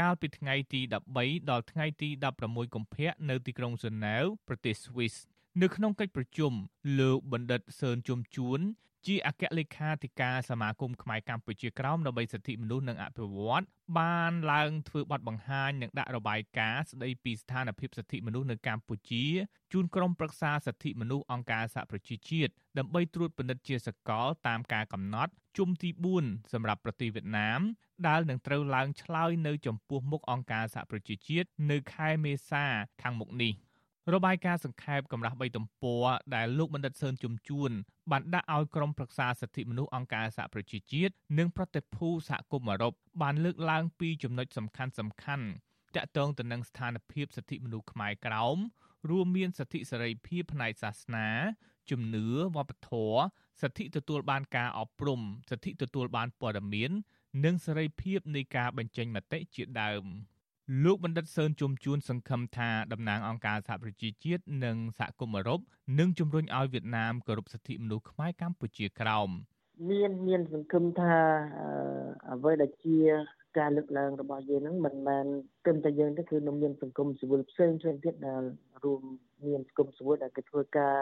កាលពីថ្ងៃទី13ដល់ថ្ងៃទី16កុម្ភៈនៅទីក្រុងហ្សឺណែវប្រទេសស្វីស នៅក្នុងកិច្ចប្រជុំលោកបណ្ឌិតសឿនជុំជួន ជាអគ្គលេខាធិការសមាគមខ្មែរកម្ពុជាក្រោមដើម្បីសិទ្ធិមនុស្សនិងអភិវឌ្ឍបានឡើងធ្វើបទបង្ហាញនិងដាក់របាយការណ៍ស្ដីពីស្ថានភាពសិទ្ធិមនុស្សនៅកម្ពុជាជូនក្រុមប្រឹក្សាសិទ្ធិមនុស្សអង្គការសហប្រជាជាតិដើម្បីត្រួតពិនិត្យជាសកលតាមការកំណត់ជុំទី4សម្រាប់ប្រទេសវៀតណាមដែលនឹងត្រូវឡើងឆ្លើយនៅចំពោះមុខអង្គការសហប្រជាជាតិនៅខែមេសាខាងមុខនេះ។ របាយការណ៍សង្ខេបកម្រាស់3ទំព័រដែលលោកបណ្ឌិតសឿនជំជួនបានដាក់ឲ្យក្រុមប្រឹក្សាសិទ្ធិមនុស្សអង្គការសហប្រជាជាតិនិងប្រតិភូសហគមន៍អឺរ៉ុបបានលើកឡើងពីចំណុចសំខាន់សំខាន់តាក់ទងទៅនឹងស្ថានភាពសិទ្ធិមនុស្សខ្មែរក្រោមរួមមានសិទ្ធិសេរីភាពផ្នែកសាសនា ជំនឿវប្បធម៌សិទ្ធិទទួលបានការអប់រំសិទ្ធិទទួលបានព័ត៌មាន និងសេរីភាពនៃការបញ្ចេញមតិជាដើម។ លោកបណ្ឌិតសឿនជុំជួនសង្ឃឹមថាតំណាងអង្គការសហប្រជាជាតិនិងសហគមន៍អឺរ៉ុបនឹងជំរុញឲ្យវៀតណាមគោរពសិទ្ធិមនុស្សខ្មែរកម្ពុជាក្រោមមានមានសង្ឃឹមថាអ្វីដែលជាការលើកឡើងរបស់យើងហ្នឹងមិនមែនត្រឹមតែយើងទេគឺនឹងមានសង្គមស៊ីវិលផ្សេងផ្សេងទៀតដែលរួមមានសង្គមស៊ីវិលដែលគេធ្វើការ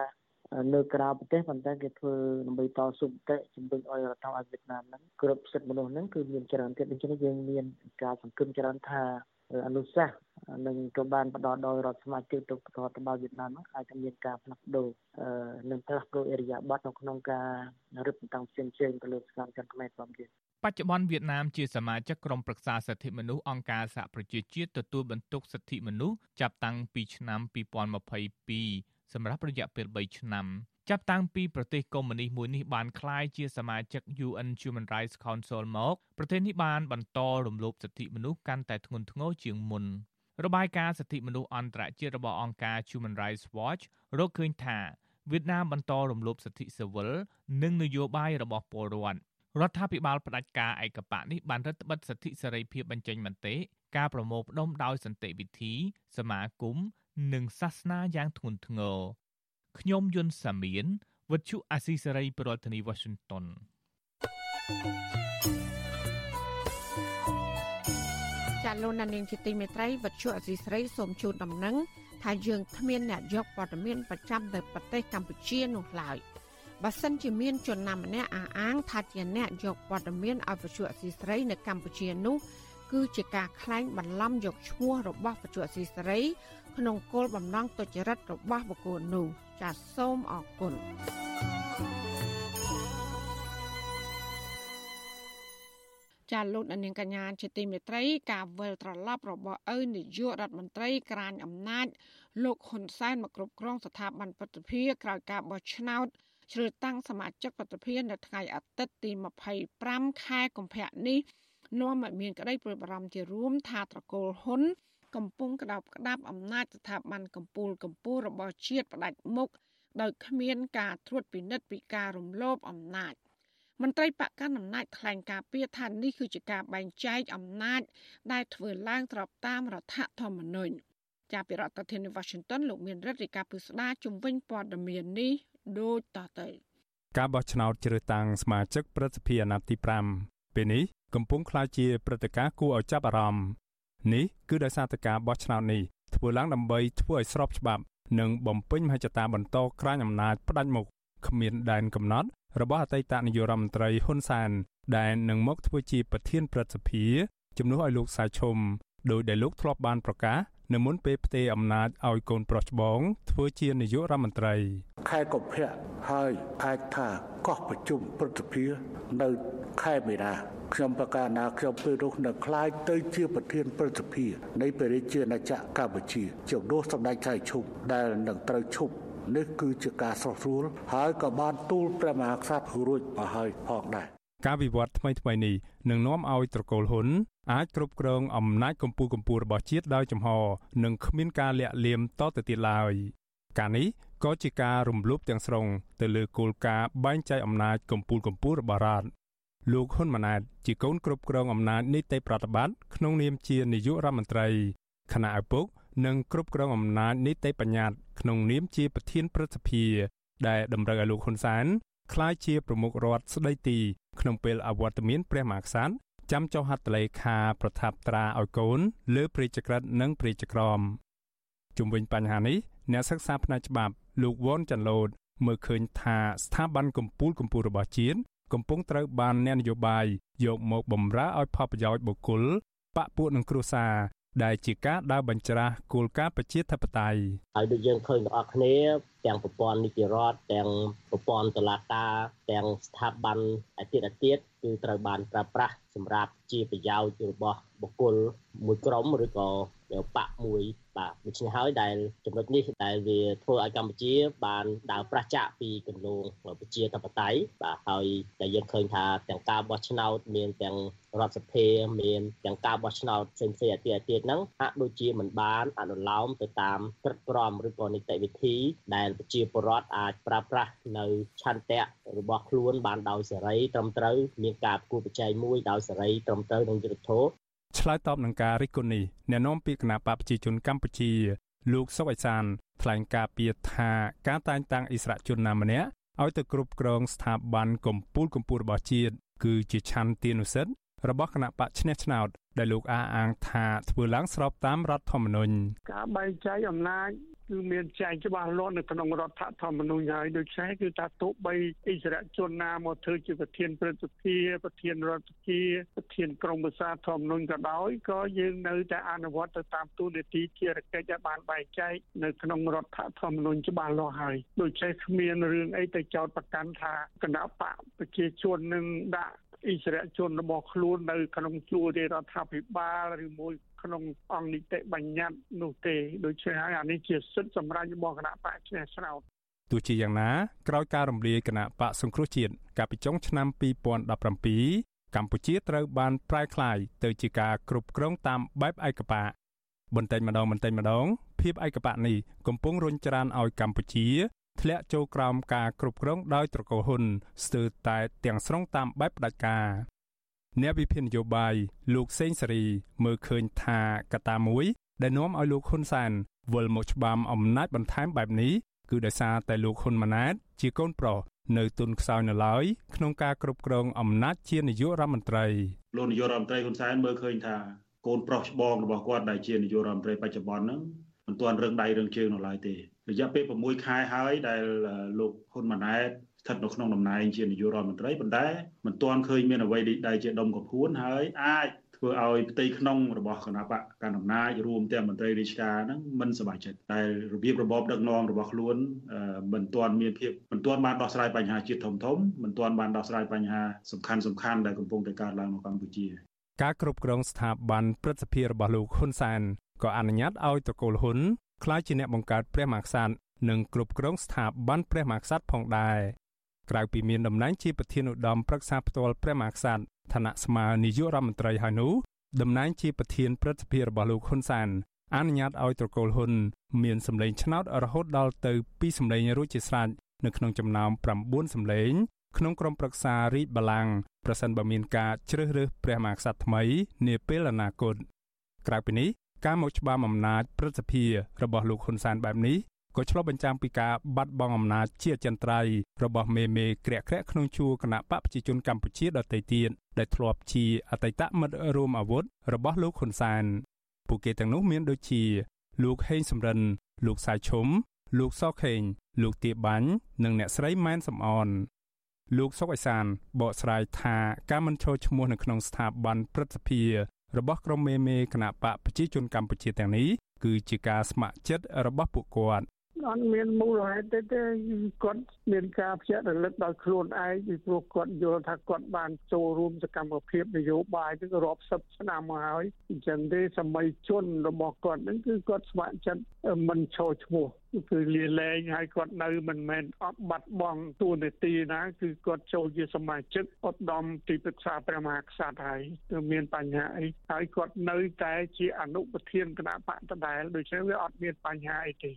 នៅក្រៅប្រទេសប៉ុន្តែគេធ្វើដើម្បីតស៊ូមតិជំរុញឲ្យរដ្ឋាភិបាលវៀតណាមហ្នឹងគ្រប់សិទ្ធិមនុស្សហ្នឹងគឺមានច្រើនទៀតដូច្នេះយើងមានការសង្ឃឹមច្រើនថា អនុសាសន៍នឹងក៏បានផ្ដល់ដោយរដ្ឋសមាជិកទៅរដ្ឋបាលវៀតណាមអាចจะមានការផ្លាស់ប្ដូរនិងផ្លាស់ប្ដូរអេរយាប័តនៅក្នុងការរឹតបន្តឹងផ្សេងៗទៅលើសកម្មជនខ្មែរផងទៀតបច្ចុប្បន្នវៀតណាមជាសមាជិកក្រុមប្រឹក្សាសិទ្ធិមនុស្សអង្គការសហប្រជាជាតិទទួលបន្ទុកសិទ្ធិមនុស្សចាប់តាំងពីឆ្នាំ2022សម្រាប់រយៈពេល3ឆ្នាំ ចាប់តាំងពីប្រទេសកុម្មុយនីសមួយនេះបានក្លាយជាសមាជិក UN Human Rights Council មកប្រទេសនេះបានបន្តរំលោភសិទ្ធិមនុស្សកាន់តែធ្ងន់ធ្ងរជាងមុនរបាយការណ៍សិទ្ធិមនុស្សអន្តរជាតិរបស់អង្គការ Human Rights Watch រកឃើញថាវៀតណាមបន្តរំលោភសិទ្ធិស៊ីវិលនិងនយោបាយរបស់ពលរដ្ឋរដ្ឋាភិបាលផ្ដាច់ការឯកបៈនេះបានរឹតបន្តឹងសិទ្ធិសេរីភាពបញ្ចេញមតិការប្រមូលផ្ដុំដោយសន្តិវិធី សមាគមនិងសាសនាយ៉ាងធ្ងន់ធ្ងរ ខ្ញុំយុនសាមៀនវិទ្យុអាស៊ីសេរីប្រធានាធិបតី Washington ចាលោកនាងជាទីមេត្រីវិទ្យុអាស៊ីសេរីសូមជូនដំណឹងថាយើងគ្មានអ្នកយកព័ត៌មានប្រចាំទៅប្រទេសកម្ពុជានោះឡើយបើសិនជាមានជនណាម្នាក់អះអាងថាជាអ្នកយកព័ត៌មានឲ្យវិទ្យុអាស៊ីសេរីនៅកម្ពុជានោះគឺជាការក្លែងបន្លំយកឈ្មោះរបស់វិទ្យុអាស៊ីសេរីក្នុងគោលបំណងទុច្ចរិតរបស់បុគ្គលនោះ ចាសសូមអរគុណចាលោកនាងកញ្ញាជាទីមេត្រី ការវិលត្រឡប់របស់ឪនាយករដ្ឋមន្ត្រីក្រាញអំណាចលោកហ៊ុនសែនមកគ្រប់គ្រងស្ថាប័នពទ្ធភាក្រោយការបោះឆ្នោតជ្រើសតាំងសមាជិកពទ្ធភានៅថ្ងៃអាទិត្យទី25ខែកុម្ភៈនេះនាំឲ្យមានក្តីព្រួយបារម្ភជារួមថាត្រកូលហ៊ុន កំពុងក្តាប់ក្តាប់អំណាចស្ថាប័នកម្ពុជាកម្ពុជារបស់ជាតិផ្ដាច់មុខដោយគ្មានការត្រួតពិនិត្យពីការរំលោភអំណាចមន្ត្រីបកកាន់អំណាចថ្លែងការពីថានេះគឺជាការបែងចែកអំណាច ដែលធ្វើឡើងស្របតាមរដ្ឋធម្មនុញ្ញចាប់ពីរដ្ឋធានី Washington លោកមានរដ្ឋាភិការពិស្ដាជំវិញព័ត៌មាននេះដូចតទៅការបោះឆ្នោតជ្រើសតាំងសមាជិកព្រឹទ្ធសភាអាណត្តិទី5ពេលនេះកំពុងក្លាយជាព្រឹត្តិការណ៍គួរឲ្យចាប់អារម្មណ៍ នេះគឺដោយសារតែការបោះឆ្នោតនេះធ្វើឡើងដើម្បីធ្វើឲ្យស្របច្បាប់ និងបំពេញមហិច្ឆតាបន្តក្រាញអំណាចផ្ដាច់មុខគ្មានដែនកំណត់របស់អតីតនាយករដ្ឋមន្ត្រីហ៊ុនសែនដែលនឹងមកធ្វើជាប្រធានព្រឹទ្ធសភាជំនួសឲ្យលោកសាឈុំដោយដែលលោកធ្លាប់បានប្រកាស នៅមុនពេលផ្ទេរអំណាចឲ្យកូនប្រុសច្បងធ្វើជានាយករដ្ឋមន្ត្រីខែកុម្ភៈហើយអាចថាកោះប្រជុំព្រឹទ្ធសភានៅខែមេនាខ្ញុំប្រកាសណាខ្ញុំពេលនោះនឹងក្លាយទៅជាប្រធានព្រឹទ្ធសភានៃព្រះរាជាណាចក្រកម្ពុជាជំនួសសម្ដេចថៃឈុំដែលនឹងត្រូវឈប់នេះគឺជាការស្រស់ស្រួលហើយក៏បានទូលព្រះមហាក្សត្ររួចមកហើយផងដែរការវិវត្តថ្មីថ្មីនេះនឹងនាំឲ្យត្រកូលហ៊ុន អាចគ្រប់គ្រងអំណាចកម្ពុជាកម្ពុជារបស់ជាតិដោយចំហនិងគ្មានការលាក់លៀមតទៅទៀតឡើយការនេះក៏ជាការរំលោភទាំងស្រុងទៅលើគោលការណ៍បែងចែកអំណាចកម្ពុជាកម្ពុជារបស់រដ្ឋលោកហ៊ុនម៉ាណែតជាកូនគ្រប់គ្រងអំណាចនីតិប្រតិបត្តិក្នុងនាមជានាយករដ្ឋមន្ត្រីគណៈឪពុកនិងគ្រប់គ្រងអំណាចនីតិបញ្ញត្តិក្នុងនាមជាប្រធានព្រឹទ្ធសភា ដែលតម្រូវឲ្យលោកហ៊ុនសែនក្លាយជាប្រមុខរដ្ឋស្ដីទីក្នុងពេលអវត្តមានព្រះមហាក្សត្រ ចាំចុះហត្ថលេខាប្រថាប់ត្រាឲ្យកូន លើព្រះរាជក្រឹត្យនិងព្រះរាជក្រមជុំវិញបញ្ហានេះអ្នកសិក្សាផ្នែកច្បាប់លោកវ៉ុនចាន់ឡូតមើលឃើញថាស្ថាប័នកម្ពុជាកម្ពុជារបស់ជាតិកំពុងត្រូវបានអ្នកនយោបាយយកមកបំរើឲ្យផលប្រយោជន៍បុគ្គលបកពួកនឹងគ្រួសារដែលជាការដើរបញ្ច្រាស់គោលការណ៍ប្រជាធិបតេយ្យហើយដូចយើងឃើញទាំងអស់គ្នាទាំងប្រព័ន្ធនីតិរដ្ឋទាំងប្រព័ន្ធតុលាការទាំងស្ថាប័នអាទិអាទិ គឺត្រូវបានប្រើប្រាស់សម្រាប់ជាប្រយោជន៍របស់បុគ្គលមួយក្រុមឬក៏បកមួយបាទដូច្នេះហើយដែលចំណុចនេះដែលវាធ្វើឲ្យកម្ពុជា បានដើរប្រះចាកពីគន្លងប្រជាធិបតេយ្យបាទហើយតែយើងឃើញថាទាំងការបោះឆ្នោតមានទាំងរដ្ឋសភាមានទាំងការបោះឆ្នោតផ្សេងផ្សេងអាទិអាទិហ្នឹងហាក់ដូចជាមិនបានអនុលោមទៅតាមក្រឹតក្រមឬក៏នីតិវិធី ដែលប្រជាពលរដ្ឋអាចប្រើប្រាស់នៅឆន្ទៈរបស់ខ្លួនបានដោយសេរីត្រឹមត្រូវមានការប្រគួតប្រជែងមួយដោយសេរីត្រឹមត្រូវនឹងយុត្តិធម៌ឆ្លើយតបនឹងការរិះគន់នេះអ្នកនាំពាក្យគណៈបកប្រជាជនកម្ពុជា លោកសុកអេសានថ្លែងការពីថាការតែងតាំងអិសរាជជនណាម្នាក់ឲ្យទៅគ្រប់គ្រងស្ថាប័នកម្ពុជាកម្ពុជារបស់ជាតិគឺជាឆន្ទានុសិទ្ធិ របស់គណៈបកឈ្នះឆ្នោតដែលលោកអះអាងថាធ្វើឡើងស្របតាមរដ្ឋធម្មនុញ្ញការបែងចែកអំណាចគឺមានចែងច្បាស់លាស់នៅក្នុងរដ្ឋធម្មនុញ្ញហើយដូច្នេះគឺថាទោះបីអិសរាជជនណាមកធ្វើជាប្រធានព្រឹទ្ធសភាប្រធានរដ្ឋសភាប្រធានក្រុមប្រឹក្សាធម្មនុញ្ញក៏ដោយក៏យើងនៅតែអនុវត្តទៅតាមទូនីតិជារកិច្ចដែលបានបែងចែកនៅក្នុងរដ្ឋធម្មនុញ្ញច្បាស់លាស់ហើយដូច្នេះគ្មានរឿងអីទៅចោទប្រកាន់ថាគណៈបកប្រជាជននឹងដាក់ អិសរាជជនរបស់ខ្លួននៅក្នុងជួររដ្ឋាភិបាលឬមួយក្នុងអង្គនីតិបញ្ញត្តិនោះទេដូច្នេះហើយអានេះជាសិទ្ធិសម្រាប់របស់គណៈបកឈ្នះឆ្នោតទោះជាយ៉ាងណាក្រោយការរំលាយគណៈបកសង្គ្រោះជាតិកាលពីចុងឆ្នាំ2017កម្ពុជាត្រូវបានប្រែក្លាយទៅជាការគ្រប់គ្រងតាមបែបឯកបកបន្តិចម្ដងបន្តិចម្ដងភាពឯកបកនេះកំពុងរុញច្រានឲ្យកម្ពុជា ធ្លាក់ចូលក្រោមការគ្រប់គ្រងដោយត្រកូលហ៊ុនស្ទើរតែទាំងស្រុងតាមបែបផ្ដាច់ការអ្នកវិភាគនយោបាយលោកសេងសេរី មើលឃើញថាកត្តាមួយ ដែលនាំឲ្យលោកហ៊ុនសែនវិលមកច្បាមអំណាចបន្ថែមបែបនេះគឺដោយសារតែលោកហ៊ុនម៉ាណែតជាកូនប្រុសនៅទុនខ្សោយនៅឡើយក្នុងការគ្រប់គ្រងអំណាចជានាយករដ្ឋមន្ត្រីលោកនាយករដ្ឋមន្ត្រីហ៊ុនសែនមើលឃើញថាកូនប្រុសច្បងរបស់គាត់ដែលជានាយករដ្ឋមន្ត្រីបច្ចុប្បន្នហ្នឹង មិនទាន់រឹងដៃរឹងជើងនៅឡើយទេរយៈពេល6ខែហើយដែលលោកហ៊ុនម៉ាណែតស្ថិតនៅក្នុងតំណែងជានាយករដ្ឋមន្ត្រីប៉ុន្តែមិនទាន់ឃើញមានអ្វីដែលជាដុំកំភួនហើយអាចធ្វើឲ្យផ្ទៃក្នុងរបស់គណៈបកកណ្ដាលអំណាចរួមទាំងមន្ត្រីរាជការហ្នឹងមិនសប្បាយចិត្តតែរបៀបរបបដឹកនាំរបស់ខ្លួនមិនទាន់មានភាពមិនទាន់បានដោះស្រាយបញ្ហាជាតិធំធំមិនទាន់បានដោះស្រាយបញ្ហាសំខាន់សំខាន់ដែលកំពុងតែកើតឡើងនៅកម្ពុជាការគ្រប់គ្រងស្ថាប័នព្រឹទ្ធសភារបស់លោកហ៊ុនសែន ក៏អនុញ្ញាតឲ្យតកូលហ៊ុនក្លាយជាអ្នកបង្កើតព្រះមហាក្សត្រនិងគ្រប់គ្រងស្ថាប័នព្រះមហាក្សត្រផងដែរក្រៅពីមានតំណែងជាប្រធានឧត្តមប្រឹក្សាផ្ទាល់ព្រះមហាក្សត្រឋានៈស្មើនាយករដ្ឋមន្ត្រីហើយនោះតំណែងជាប្រធានព្រឹទ្ធសភារបស់លោកហ៊ុនសានអនុញ្ញាតឲ្យត្រកូលហ៊ុនមានសម្លេងឆ្នោតរហូតដល់ទៅ2សម្លេងរួចជាស្រេចនៅក្នុងចំណោម9សម្លេងក្នុងក្រុមប្រឹក្សារាជបល្ល័ង្កប្រសិនបើមានការជ្រើសរើសព្រះមហាក្សត្រថ្មីនាពេលអនាគតក្រៅពីនេះ ការមកច្បាមអំណាចព្រឹទ្ធសភារបស់លោកហ៊ុនសែនបែបនេះក៏ឆ្លុះបញ្ចាំងពីការបាត់បង់អំណាចជាចន្ទ្រៃរបស់មេមេក្រាក់ក្រាក់ក្នុងជួរគណៈបកប្រជាជនកម្ពុជាដទៃទៀតដែលធ្លាប់ជាអតីតមិត្តរួមអាវុធរបស់លោកហ៊ុនសែនពួកគេទាំងនោះមានដូចជា លោកហេងសំរិន លោកសាយឈុំលោកសខេង លោកទាបាញ់និងអ្នកស្រីម៉ែនសំអនលោកសុកអេសានបកស្រាយថាការមិនចូលឈ្មោះនៅក្នុងស្ថាប័នព្រឹទ្ធសភា របស់ក្រុមមេមេគណៈបកប្រជាជនកម្ពុជាទាំងនេះគឺជាការស្ម័គ្រចិត្តរបស់ពួកគាត់ អត់មានមូលហេតុទេទេគាត់មានការភ្ជាប់រលឹកដល់ខ្លួនឯងពីព្រោះគាត់យល់ថាគាត់បានចូលរួមសកម្មភាពនយោបាយនឹងរាប់សិបឆ្នាំមកហើយអញ្ចឹងទេសម័យជនរបស់គាត់នឹងគឺគាត់ស្ម័គ្រចិត្តមិនឈរឈ្មោះគឺលាលែងហើយគាត់នៅមិនមែនអត់បាត់បង់ទួនាទីណាគឺគាត់ចូលជាសមាជិកឧត្តមទីប្រឹក្សាព្រះមហាក្សត្រហើយគឺមានបញ្ហាអីហើយគាត់នៅតែជាអនុប្រធានគណៈបកដដែលដូច្នេះវាអត់មានបញ្ហាអីទេ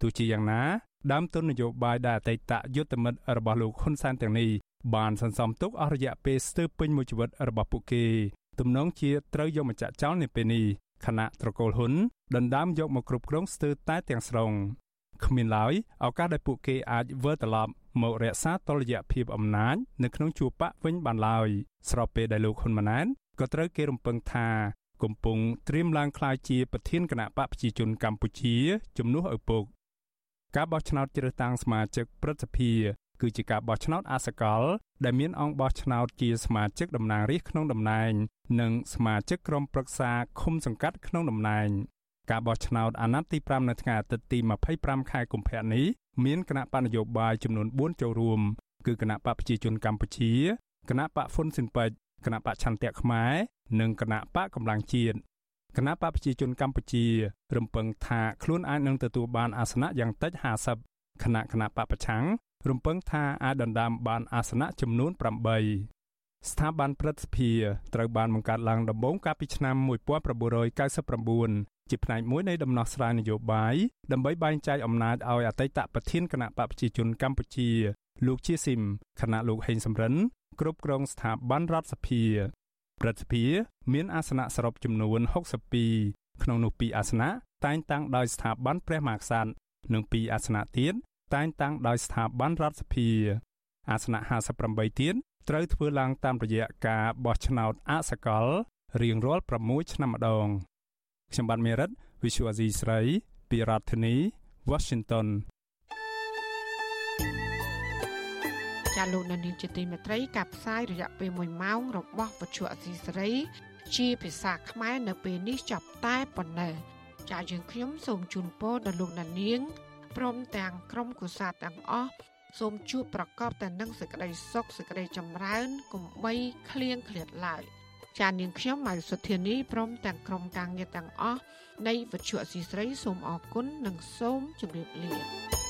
ទោះជាយ៉ាងណាដើមទុននយោបាយដែលអតីតយុទ្ធមិត្តរបស់លោកហ៊ុនសែនទាំងនេះបានសន្សំទុកអស់រយៈពេលស្ទើរពេញមួយជីវិតរបស់ពួកគេទំនងជាត្រូវយកមកចាក់ចោលនៅពេលនេះខណៈត្រកូលហ៊ុនដណ្ដើមយកមកគ្រប់គ្រងស្ទើរតែទាំងស្រុងគ្មានឡើយឱកាសដែលពួកគេអាចវិលត្រឡប់មករក្សាតុល្យភាពអំណាចនៅក្នុងជួរបកវិញបានឡើយស្របពេលដែលលោកហ៊ុនម៉ាណែតក៏ត្រូវគេរំពឹងថាកំពុងត្រៀមឡើងក្លាយជាប្រធានគណៈបកប្រជាជនកម្ពុជាជំនួសឪពុក ការបោះឆ្នោតជ្រើសតាំងសមាជិកព្រឹទ្ធសភាគឺជាការបោះឆ្នោតអសកល ដែលមានអង្គបោះឆ្នោតជាសមាជិកតំណាងរាស្ត្រក្នុងតំណែង និងសមាជិកក្រុមប្រឹក្សាឃុំសង្កាត់ក្នុងតំណែងការបោះឆ្នោតអាណត្តិទី5នៅថ្ងៃអាទិត្យទី25ខែកុម្ភៈនេះមានគណៈបកនយោបាយចំនួន4ចូលរួមគឺគណៈបកប្រជាជនកម្ពុជាគណៈបកហ៊ុនស៊ិនប៉ិចគណៈបកឆន្ទៈខ្មែរនិងគណៈបកកម្លាំងជាតិ គណៈបកប្រជាជនកម្ពុជា រំពឹងថាខ្លួនអាចនឹងទទួលបានអាសនៈយ៉ាងតិច50គណៈគណៈបកប្រឆាំងរំពឹងថាអាចដណ្ដើមបានអាសនៈចំនួន8ស្ថាប័នព្រឹទ្ធសភាត្រូវបានបង្កើតឡើងដំបូងកាលពីឆ្នាំ1999ជាផ្នែកមួយនៃដំណោះស្រាយនយោបាយដើម្បីបែងចែកអំណាចឲ្យអតីតប្រធានគណៈបកប្រជាជនកម្ពុជាលោកជាស៊ីមគណៈលោកហេងសំរិនគ្រប់គ្រងស្ថាប័នរដ្ឋសភា ព្រឹទ្ធសភាមានអាសនៈសរុបចំនួន62ក្នុងនោះ2អាសនៈតែងតាំងដោយស្ថាប័នព្រះមហាក្សត្រនិង2អាសនៈទៀតតែងតាំងដោយស្ថាប័នរដ្ឋសភាអាសនៈ58ទៀតត្រូវធ្វើឡើងតាមរយៈការបោះឆ្នោតអសកលរៀងរាល់6ឆ្នាំម្ដងខ្ញុំបាទមេរិត Visual Asia ស្រី ពីរដ្ឋធានី Washington ចាលោកនានីជាទីមេត្រីការផ្សាយរយៈពេល1ម៉ោងរបស់វិទ្យុអសីសេរី ជាភាសាខ្មែរនៅពេលនេះចប់តែប៉ុណ្ណេះចាយើងខ្ញុំសូមជូនពរដល់លោកនាងព្រមទាំងក្រុមគូសាទាំងអស់សូមជួបប្រកបតែនឹងសេចក្តីសុខសេចក្តីចម្រើនកុំបីឃ្លៀងឃ្លាតឡើយចានាងខ្ញុំម៉ៃសុធានីព្រមទាំងក្រុមការងារទាំងអស់នៃវិទ្យុអសីស្រីសូមអរគុណនិងសូមជម្រាបលា